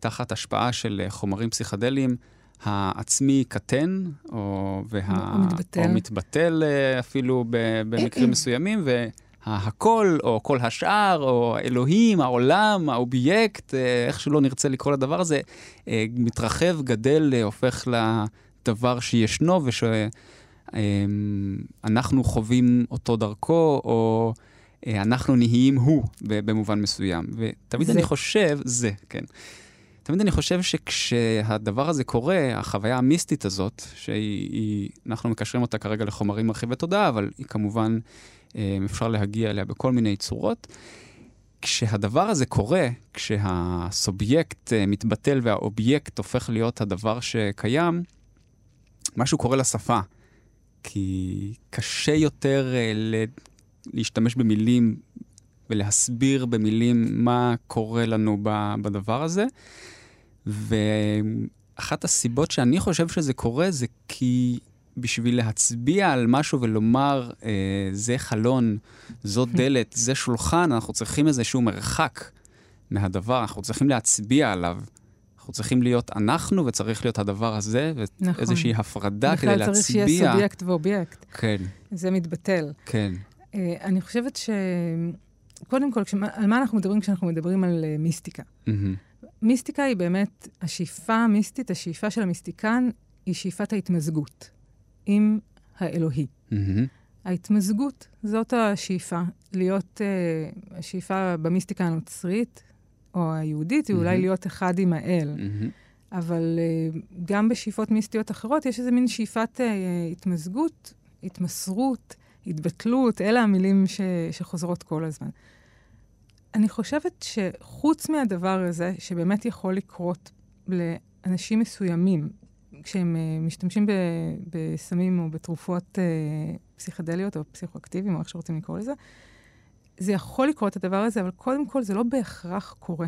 Speaker 3: תחת השפעה של חומרים פסיכדליים, העצמי קטן, או, וה...
Speaker 4: או מתבטל,
Speaker 3: או מתבטל אפילו במקרים מסוימים, והכל, או כל השאר, או האלוהים, העולם, האובייקט, איך שלא נרצה לקרוא לדבר הזה, מתרחב, גדל, הופך לדבר שישנו, וש... אמ, חווים אותו דרכו, או אה, אנחנו נהיים הוא במובן מסוים. ותמיד זה. אני חושב, זה, כן. תמיד אני חושב שכשהדבר הזה קורה, החוויה המיסטית הזאת, שאנחנו מקשרים אותה כרגע לחומרים מרחיבי תודעה, אבל היא כמובן, אה, אפשר להגיע אליה בכל מיני צורות. כשהדבר הזה קורה, כשהסובייקט אה, מתבטל והאובייקט הופך להיות הדבר שקיים, משהו קורה לשפה. כי קשה יותר ל- להשתמש במילים ולהסביר במילים מה קורה לנו בדבר הזה. ואחת הסיבות שאני חושב שזה קורה זה כי בשביל להצביע על משהו ולומר, אה, זה חלון, זו דלת, זה שולחן, אנחנו צריכים איזשהו מרחק מהדבר, אנחנו צריכים להצביע עליו. אנחנו צריכים להיות אנחנו, וצריך להיות הדבר הזה, ואיזושהי נכון. הפרדה כדי להצביע. בכלל צריך
Speaker 4: שיהיה סובייקט ואובייקט.
Speaker 3: כן.
Speaker 4: זה מתבטל.
Speaker 3: כן.
Speaker 4: Uh, אני חושבת ש... קודם כל, כשמה, על מה אנחנו מדברים כשאנחנו מדברים על uh, מיסטיקה? Mm-hmm. מיסטיקה היא באמת, השאיפה המיסטית, השאיפה של המיסטיקן, היא שאיפת ההתמזגות עם האלוהי. Mm-hmm. ההתמזגות, זאת השאיפה. להיות, uh, השאיפה במיסטיקה הנוצרית, או היהודית, היא mm-hmm. אולי להיות אחד עם האל. Mm-hmm. אבל uh, גם בשאיפות מיסטיות אחרות יש איזה מין שאיפת uh, התמזגות, התמסרות, התבטלות, אלה המילים ש, שחוזרות כל הזמן. אני חושבת שחוץ מהדבר הזה, שבאמת יכול לקרות לאנשים מסוימים, כשהם uh, משתמשים ב, בסמים או בתרופות uh, פסיכדליות או פסיכואקטיביים, או איך שרוצים לקרוא לזה, זה יכול לקרות, הדבר הזה, אבל קודם כל זה לא בהכרח קורה.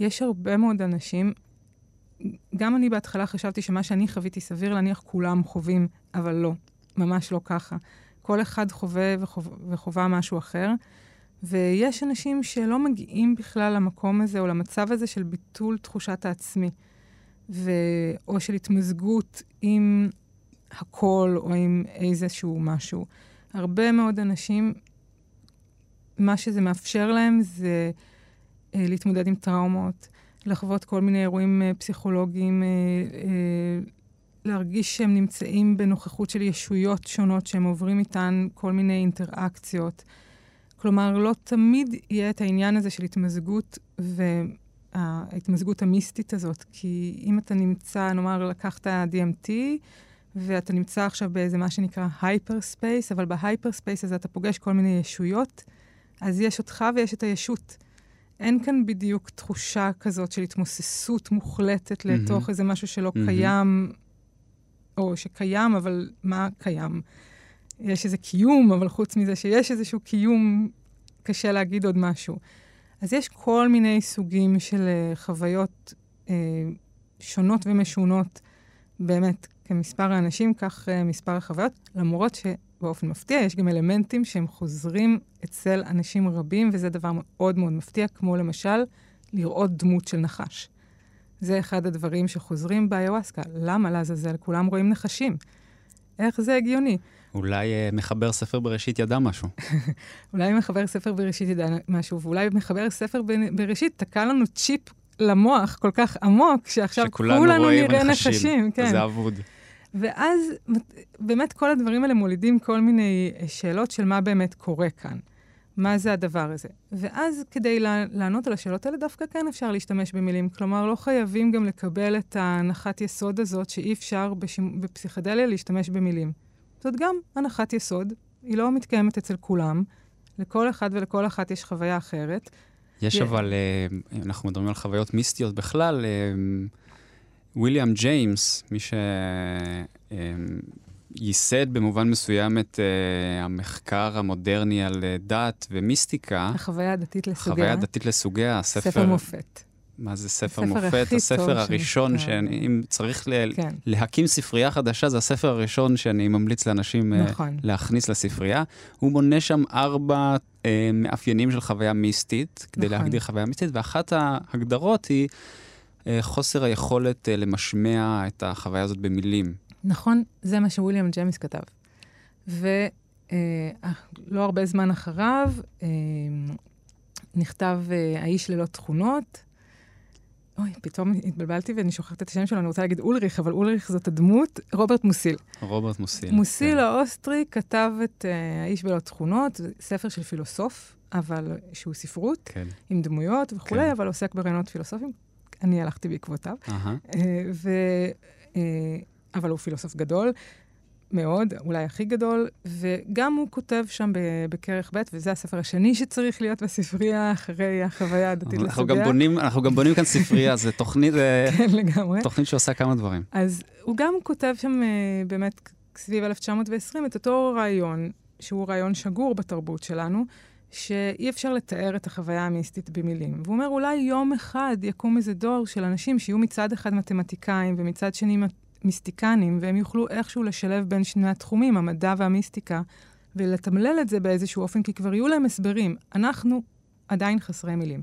Speaker 4: יש הרבה מאוד אנשים, גם אני בהתחלה חשבתי שמה שאני חוויתי, סביר להניח כולם חווים, אבל לא, ממש לא ככה. כל אחד חווה וחווה, וחווה משהו אחר, ויש אנשים שלא מגיעים בכלל למקום הזה או למצב הזה של ביטול תחושת העצמי, ו... או של התמזגות עם הכל או עם איזשהו משהו. הרבה מאוד אנשים, מה שזה מאפשר להם זה אה, להתמודד עם טראומות, לחוות כל מיני אירועים אה, פסיכולוגיים, אה, אה, להרגיש שהם נמצאים בנוכחות של ישויות שונות, שהם עוברים איתן כל מיני אינטראקציות. כלומר, לא תמיד יהיה את העניין הזה של התמזגות וההתמזגות המיסטית הזאת. כי אם אתה נמצא, נאמר, לקחת DMT, ואתה נמצא עכשיו באיזה מה שנקרא hyperspace, אבל ב hyperspace הזה אתה פוגש כל מיני ישויות, אז יש אותך ויש את הישות. אין כאן בדיוק תחושה כזאת של התמוססות מוחלטת mm-hmm. לתוך איזה משהו שלא mm-hmm. קיים, או שקיים, אבל מה קיים? יש איזה קיום, אבל חוץ מזה שיש איזשהו קיום, קשה להגיד עוד משהו. אז יש כל מיני סוגים של uh, חוויות uh, שונות ומשונות, באמת, כמספר האנשים, כך uh, מספר החוויות, למרות שבאופן מפתיע יש גם אלמנטים שהם חוזרים אצל אנשים רבים, וזה דבר מאוד מאוד מפתיע, כמו למשל לראות דמות של נחש. זה אחד הדברים שחוזרים באיוואסקה. למה לעזאזל? כולם רואים נחשים. איך זה הגיוני?
Speaker 3: אולי uh, מחבר ספר בראשית ידע משהו.
Speaker 4: אולי מחבר ספר בראשית ידע משהו, ואולי מחבר ספר בראשית תקע לנו צ'יפ למוח כל כך עמוק, שעכשיו כולנו נראה נחשים. נחשים
Speaker 3: כן. זה אבוד.
Speaker 4: ואז באמת כל הדברים האלה מולידים כל מיני אה, שאלות של מה באמת קורה כאן. מה זה הדבר הזה? ואז כדי לענות על השאלות האלה, דווקא כן אפשר להשתמש במילים. כלומר, לא חייבים גם לקבל את ההנחת יסוד הזאת שאי אפשר בשימ... בפסיכדליה להשתמש במילים. זאת גם הנחת יסוד, היא לא מתקיימת אצל כולם. לכל אחד ולכל אחת יש חוויה אחרת.
Speaker 3: יש י... אבל, אה, אנחנו מדברים על חוויות מיסטיות בכלל, אה, ויליאם ג'יימס, מי שייסד אה, במובן מסוים את המחקר המודרני על דת ומיסטיקה.
Speaker 4: החוויה הדתית לסוגיה.
Speaker 3: החוויה הדתית לסוגיה,
Speaker 4: ספר... ספר מופת.
Speaker 3: מה זה ספר מופת? הספר הראשון שאם צריך ל- כן. להקים ספרייה חדשה, זה הספר הראשון שאני ממליץ לאנשים אה, נכון. להכניס לספרייה. הוא מונה שם ארבע uh, מאפיינים של חוויה מיסטית, כדי נכון. להגדיר חוויה מיסטית, ואחת ההגדרות היא uh, חוסר היכולת למשמע את החוויה הזאת במילים.
Speaker 4: נכון, זה מה שוויליאם ג'מיס כתב. ולא uh, לא הרבה זמן אחריו, uh, נכתב uh, האיש ללא תכונות, אוי, פתאום התבלבלתי ואני שוכחת את השם שלו, אני רוצה להגיד אולריך, אבל אולריך זאת הדמות, רוברט מוסיל.
Speaker 3: רוברט מוסיל.
Speaker 4: מוסיל כן. האוסטרי כתב את uh, האיש בלא תכונות, ספר של פילוסוף, אבל שהוא ספרות, כן. עם דמויות וכולי, כן. אבל עוסק ברעיונות פילוסופיים. אני הלכתי בעקבותיו. Uh-huh. Uh, ו, uh, אבל הוא פילוסוף גדול. מאוד, אולי הכי גדול, וגם הוא כותב שם בכרך ב', וזה הספר השני שצריך להיות בספרייה אחרי החוויה הדתית
Speaker 3: אנחנו לסוגיה. גם בונים, אנחנו גם בונים כאן ספרייה, זה תוכנית, כן, לגמרי. תוכנית שעושה כמה דברים.
Speaker 4: אז הוא גם כותב שם uh, באמת סביב 1920 את אותו רעיון, שהוא רעיון שגור בתרבות שלנו, שאי אפשר לתאר את החוויה המיסטית במילים. והוא אומר, אולי יום אחד יקום איזה דור של אנשים שיהיו מצד אחד מתמטיקאים ומצד שני מיסטיקנים, והם יוכלו איכשהו לשלב בין שני התחומים, המדע והמיסטיקה, ולתמלל את זה באיזשהו אופן, כי כבר יהיו להם הסברים. אנחנו עדיין חסרי מילים.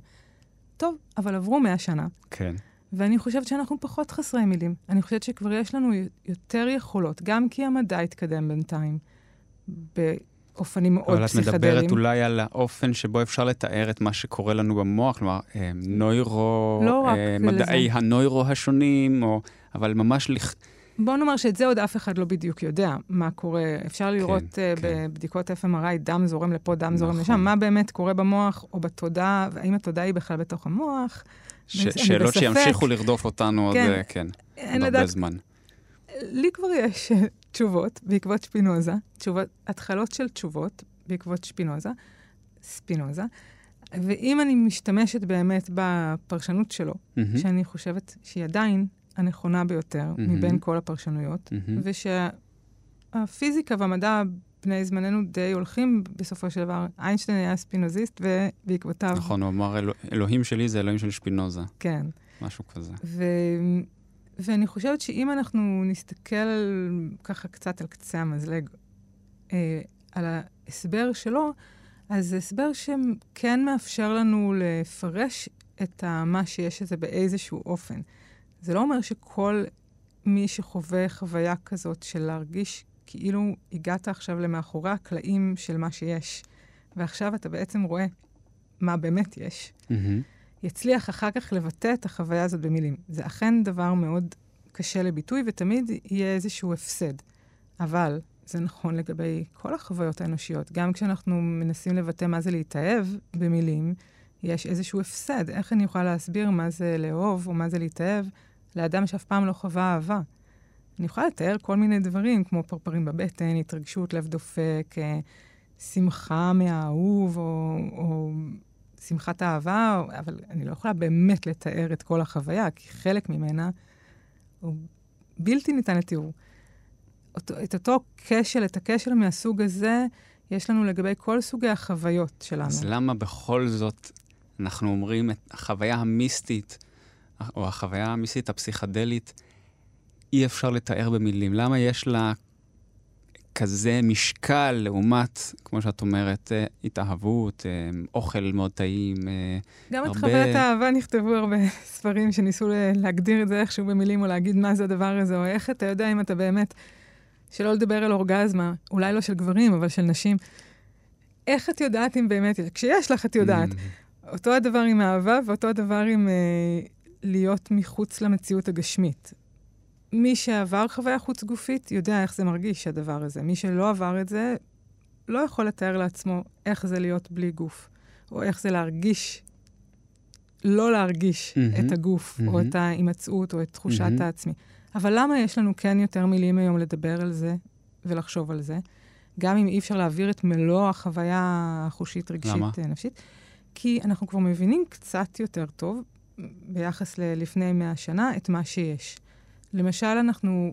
Speaker 4: טוב, אבל עברו מאה שנה.
Speaker 3: כן.
Speaker 4: ואני חושבת שאנחנו פחות חסרי מילים. אני חושבת שכבר יש לנו יותר יכולות, גם כי המדע התקדם בינתיים, באופנים מאוד פסיכדליים.
Speaker 3: אבל את מדברת אולי על האופן שבו אפשר לתאר את מה שקורה לנו במוח, כלומר, אה, נוירו, לא רק אה, מדעי לזה. הנוירו השונים, או... אבל ממש... לכ...
Speaker 4: בוא נאמר שאת זה עוד אף אחד לא בדיוק יודע, מה קורה. אפשר לראות כן, uh, כן. בבדיקות FMRI, דם זורם לפה, דם נכון. זורם לשם, מה באמת קורה במוח או בתודעה, והאם התודעה היא בכלל בתוך המוח.
Speaker 3: ש- שאלות בספק. שימשיכו לרדוף אותנו כן, עוד, כן, עוד הרבה לדעת, זמן.
Speaker 4: לי כבר יש אה, תשובות בעקבות שפינוזה, תשובות, התחלות של תשובות בעקבות שפינוזה, ספינוזה. ואם אני משתמשת באמת בפרשנות שלו, mm-hmm. שאני חושבת שהיא עדיין הנכונה ביותר mm-hmm. מבין כל הפרשנויות, mm-hmm. ושהפיזיקה והמדע בני זמננו די הולכים בסופו של דבר. איינשטיין היה ספינוזיסט, ובעקבותיו...
Speaker 3: נכון, הוא אמר, אלוה, אלוהים שלי זה אלוהים של שפינוזה.
Speaker 4: כן.
Speaker 3: משהו כזה.
Speaker 4: ו... ואני חושבת שאם אנחנו נסתכל על, ככה קצת על קצה המזלג, אה, על ההסבר שלו, אז זה הסבר שכן מאפשר לנו לפרש את מה שיש לזה באיזשהו אופן. זה לא אומר שכל מי שחווה חוויה כזאת של להרגיש כאילו הגעת עכשיו למאחורי הקלעים של מה שיש, ועכשיו אתה בעצם רואה מה באמת יש, mm-hmm. יצליח אחר כך לבטא את החוויה הזאת במילים. זה אכן דבר מאוד קשה לביטוי, ותמיד יהיה איזשהו הפסד. אבל זה נכון לגבי כל החוויות האנושיות. גם כשאנחנו מנסים לבטא מה זה להתאהב במילים, יש איזשהו הפסד. איך אני יכולה להסביר מה זה לאהוב או מה זה להתאהב לאדם שאף פעם לא חווה אהבה? אני יכולה לתאר כל מיני דברים, כמו פרפרים בבטן, התרגשות, לב דופק, אה, שמחה מהאהוב, או, או שמחת אהבה, אבל אני לא יכולה באמת לתאר את כל החוויה, כי חלק ממנה הוא בלתי ניתן לתיאור. אותו, את אותו כשל, את הכשל מהסוג הזה, יש לנו לגבי כל סוגי החוויות שלנו.
Speaker 3: אז למה בכל זאת אנחנו אומרים את החוויה המיסטית, או החוויה המיסטית הפסיכדלית, אי אפשר לתאר במילים? למה יש לה כזה משקל לעומת, כמו שאת אומרת, אה, התאהבות, אה, אוכל מאוד טעים,
Speaker 4: אה, גם הרבה... את חוויית האהבה נכתבו הרבה ספרים שניסו להגדיר את זה איכשהו במילים, או להגיד מה זה הדבר הזה, או איך אתה יודע אם אתה באמת... שלא לדבר על אורגזמה, אולי לא של גברים, אבל של נשים. איך את יודעת אם באמת, כשיש לך את יודעת. Mm. אותו הדבר עם אהבה ואותו הדבר עם אה, להיות מחוץ למציאות הגשמית. מי שעבר חוויה חוץ גופית יודע איך זה מרגיש, הדבר הזה. מי שלא עבר את זה, לא יכול לתאר לעצמו איך זה להיות בלי גוף, או איך זה להרגיש, לא להרגיש mm-hmm. את הגוף, mm-hmm. או את ההימצאות, או את תחושת mm-hmm. העצמי. אבל למה יש לנו כן יותר מילים היום לדבר על זה ולחשוב על זה? גם אם אי אפשר להעביר את מלוא החוויה החושית, רגשית, למה? נפשית. כי אנחנו כבר מבינים קצת יותר טוב, ביחס ללפני מאה שנה, את מה שיש. למשל, אנחנו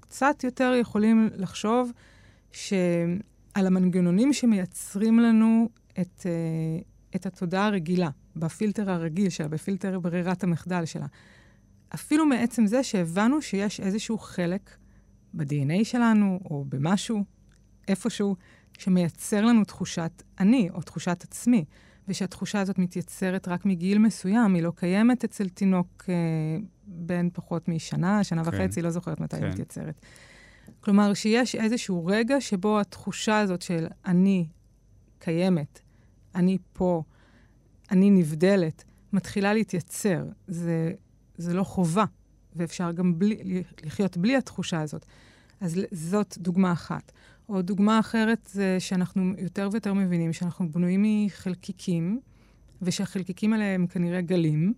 Speaker 4: קצת יותר יכולים לחשוב שעל המנגנונים שמייצרים לנו את, uh, את התודעה הרגילה, בפילטר הרגיל שלה, בפילטר ברירת המחדל שלה. אפילו מעצם זה שהבנו שיש איזשהו חלק ב-DNA שלנו, או במשהו, איפשהו, שמייצר לנו תחושת אני, או תחושת עצמי, ושהתחושה הזאת מתייצרת רק מגיל מסוים, היא לא קיימת אצל תינוק אה, בן פחות משנה, שנה כן. וחצי, לא זוכרת מתי כן. היא מתייצרת. כלומר, שיש איזשהו רגע שבו התחושה הזאת של אני קיימת, אני פה, אני נבדלת, מתחילה להתייצר. זה זה לא חובה, ואפשר גם בלי, לחיות בלי התחושה הזאת. אז זאת דוגמה אחת. או דוגמה אחרת זה שאנחנו יותר ויותר מבינים שאנחנו בנויים מחלקיקים, ושהחלקיקים האלה הם כנראה גלים,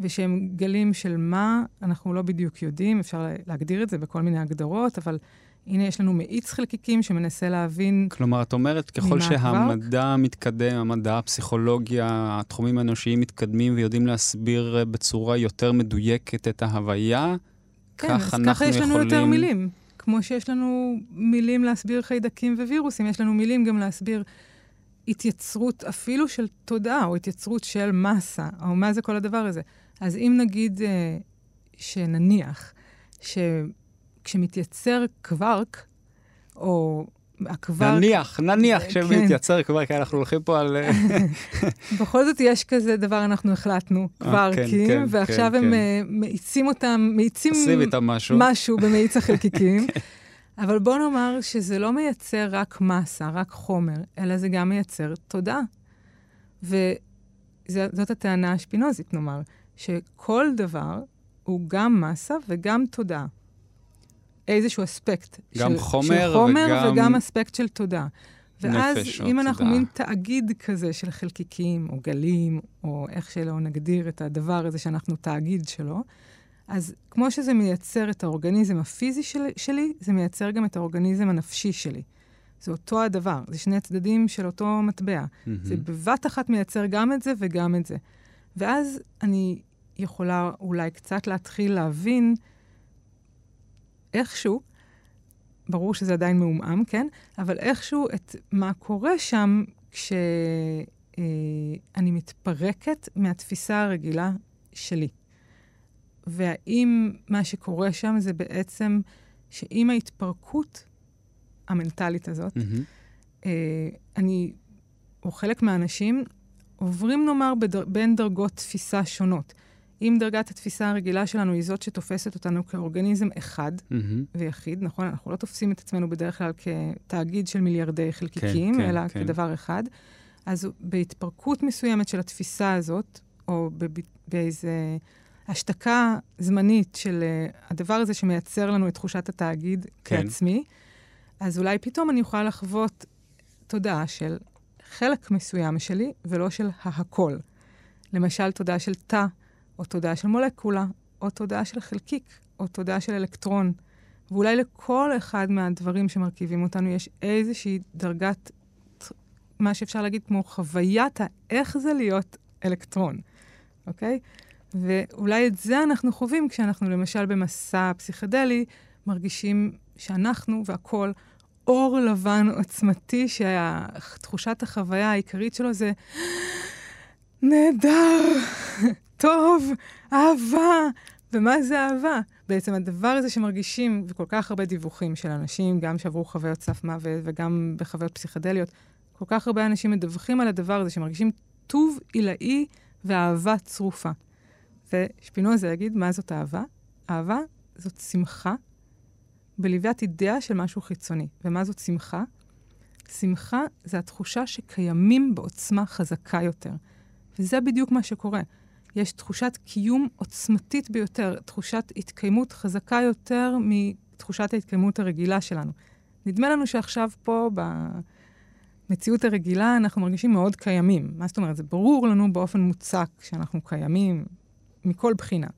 Speaker 4: ושהם גלים של מה, אנחנו לא בדיוק יודעים, אפשר להגדיר את זה בכל מיני הגדרות, אבל הנה יש לנו מאיץ חלקיקים שמנסה להבין...
Speaker 3: כלומר, את אומרת, ככל שהמדע עבר... מתקדם, המדע, הפסיכולוגיה, התחומים האנושיים מתקדמים ויודעים להסביר בצורה יותר מדויקת את ההוויה,
Speaker 4: כן, כך אנחנו יכולים... כן, אז ככה יש לנו יכולים... יותר מילים. כמו שיש לנו מילים להסביר חיידקים ווירוסים, יש לנו מילים גם להסביר התייצרות אפילו של תודעה, או התייצרות של מסה, או מה זה כל הדבר הזה. אז אם נגיד, אה, שנניח, ש... כשמתייצר קווארק, או הקווארק...
Speaker 3: נניח, נניח כן. שמתייצר קווארק, אנחנו הולכים פה על...
Speaker 4: בכל זאת יש כזה דבר, אנחנו החלטנו, אה, כן, קווארקים, כן, ועכשיו הם אה, מאיצים אותם, מאיצים
Speaker 3: משהו.
Speaker 4: משהו במאיץ החלקיקים. אבל בוא נאמר שזה לא מייצר רק מסה, רק חומר, אלא זה גם מייצר תודעה. וזאת הטענה השפינוזית, נאמר, שכל דבר הוא גם מסה וגם תודעה. איזשהו אספקט.
Speaker 3: גם
Speaker 4: של,
Speaker 3: חומר,
Speaker 4: של חומר וגם... וגם אספקט של תודעה. ואז נפש אם אנחנו מין תאגיד כזה של חלקיקים, או גלים, או איך שלא נגדיר את הדבר הזה שאנחנו תאגיד שלו, אז כמו שזה מייצר את האורגניזם הפיזי של, שלי, זה מייצר גם את האורגניזם הנפשי שלי. זה אותו הדבר, זה שני צדדים של אותו מטבע. Mm-hmm. זה בבת אחת מייצר גם את זה וגם את זה. ואז אני יכולה אולי קצת להתחיל להבין איכשהו, ברור שזה עדיין מעומעם, כן? אבל איכשהו את מה קורה שם כשאני אה, מתפרקת מהתפיסה הרגילה שלי. והאם מה שקורה שם זה בעצם שעם ההתפרקות המנטלית הזאת, mm-hmm. אני, או חלק מהאנשים, עוברים נאמר בדר, בין דרגות תפיסה שונות. אם דרגת התפיסה הרגילה שלנו היא זאת שתופסת אותנו כאורגניזם אחד mm-hmm. ויחיד, נכון? אנחנו לא תופסים את עצמנו בדרך כלל כתאגיד של מיליארדי חלקיקים, כן, אלא כן. כדבר אחד. אז בהתפרקות מסוימת של התפיסה הזאת, או באיזה השתקה זמנית של uh, הדבר הזה שמייצר לנו את תחושת התאגיד כן. כעצמי, אז אולי פתאום אני יכולה לחוות תודעה של חלק מסוים שלי, ולא של ההכל. למשל, תודעה של תא, או תודעה של מולקולה, או תודעה של חלקיק, או תודעה של אלקטרון. ואולי לכל אחד מהדברים שמרכיבים אותנו יש איזושהי דרגת, מה שאפשר להגיד כמו חוויית האיך זה להיות אלקטרון, אוקיי? ואולי את זה אנחנו חווים כשאנחנו למשל במסע פסיכדלי, מרגישים שאנחנו והכול אור לבן עוצמתי, שתחושת החוויה העיקרית שלו זה נהדר, טוב, אהבה. ומה זה אהבה? בעצם הדבר הזה שמרגישים, וכל כך הרבה דיווחים של אנשים, גם שעברו חוויות סף מוות וגם בחוויות פסיכדליות, כל כך הרבה אנשים מדווחים על הדבר הזה, שמרגישים טוב עילאי ואהבה צרופה. ושפינוזה יגיד, מה זאת אהבה? אהבה זאת שמחה בלוויית אידאה של משהו חיצוני. ומה זאת שמחה? שמחה זה התחושה שקיימים בעוצמה חזקה יותר. וזה בדיוק מה שקורה. יש תחושת קיום עוצמתית ביותר, תחושת התקיימות חזקה יותר מתחושת ההתקיימות הרגילה שלנו. נדמה לנו שעכשיו פה, במציאות הרגילה, אנחנו מרגישים מאוד קיימים. מה זאת אומרת? זה ברור לנו באופן מוצק שאנחנו קיימים מכל בחינה.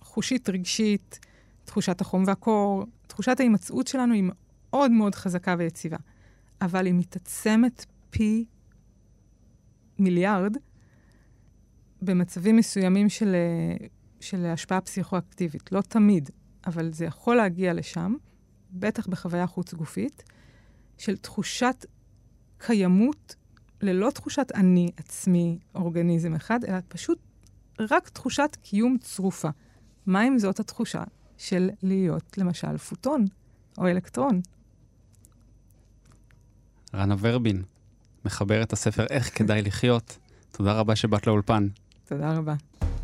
Speaker 4: חושית, רגשית, תחושת החום והקור, תחושת ההימצאות שלנו היא מאוד מאוד חזקה ויציבה, אבל היא מתעצמת פי מיליארד במצבים מסוימים של, של השפעה פסיכואקטיבית. לא תמיד, אבל זה יכול להגיע לשם, בטח בחוויה חוץ-גופית, של תחושת קיימות ללא תחושת אני עצמי, אורגניזם אחד, אלא פשוט רק תחושת קיום צרופה. מה אם זאת התחושה של להיות, למשל, פוטון או אלקטרון?
Speaker 3: רנה ורבין, מחברת הספר איך כדאי לחיות. תודה רבה שבאת לאולפן.
Speaker 4: תודה רבה.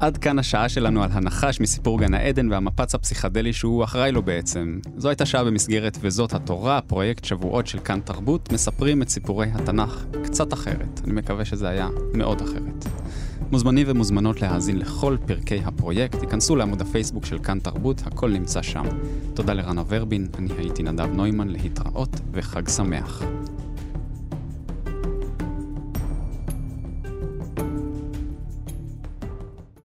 Speaker 3: עד כאן השעה שלנו על הנחש מסיפור גן העדן והמפץ הפסיכדלי שהוא אחראי לו בעצם. זו הייתה שעה במסגרת וזאת התורה, פרויקט שבועות של כאן תרבות, מספרים את סיפורי התנ"ך קצת אחרת. אני מקווה שזה היה מאוד אחרת. מוזמנים ומוזמנות להאזין לכל פרקי הפרויקט, היכנסו לעמוד הפייסבוק של כאן תרבות, הכל נמצא שם. תודה לרנה ורבין, אני הייתי נדב נוימן, להתראות וחג שמח.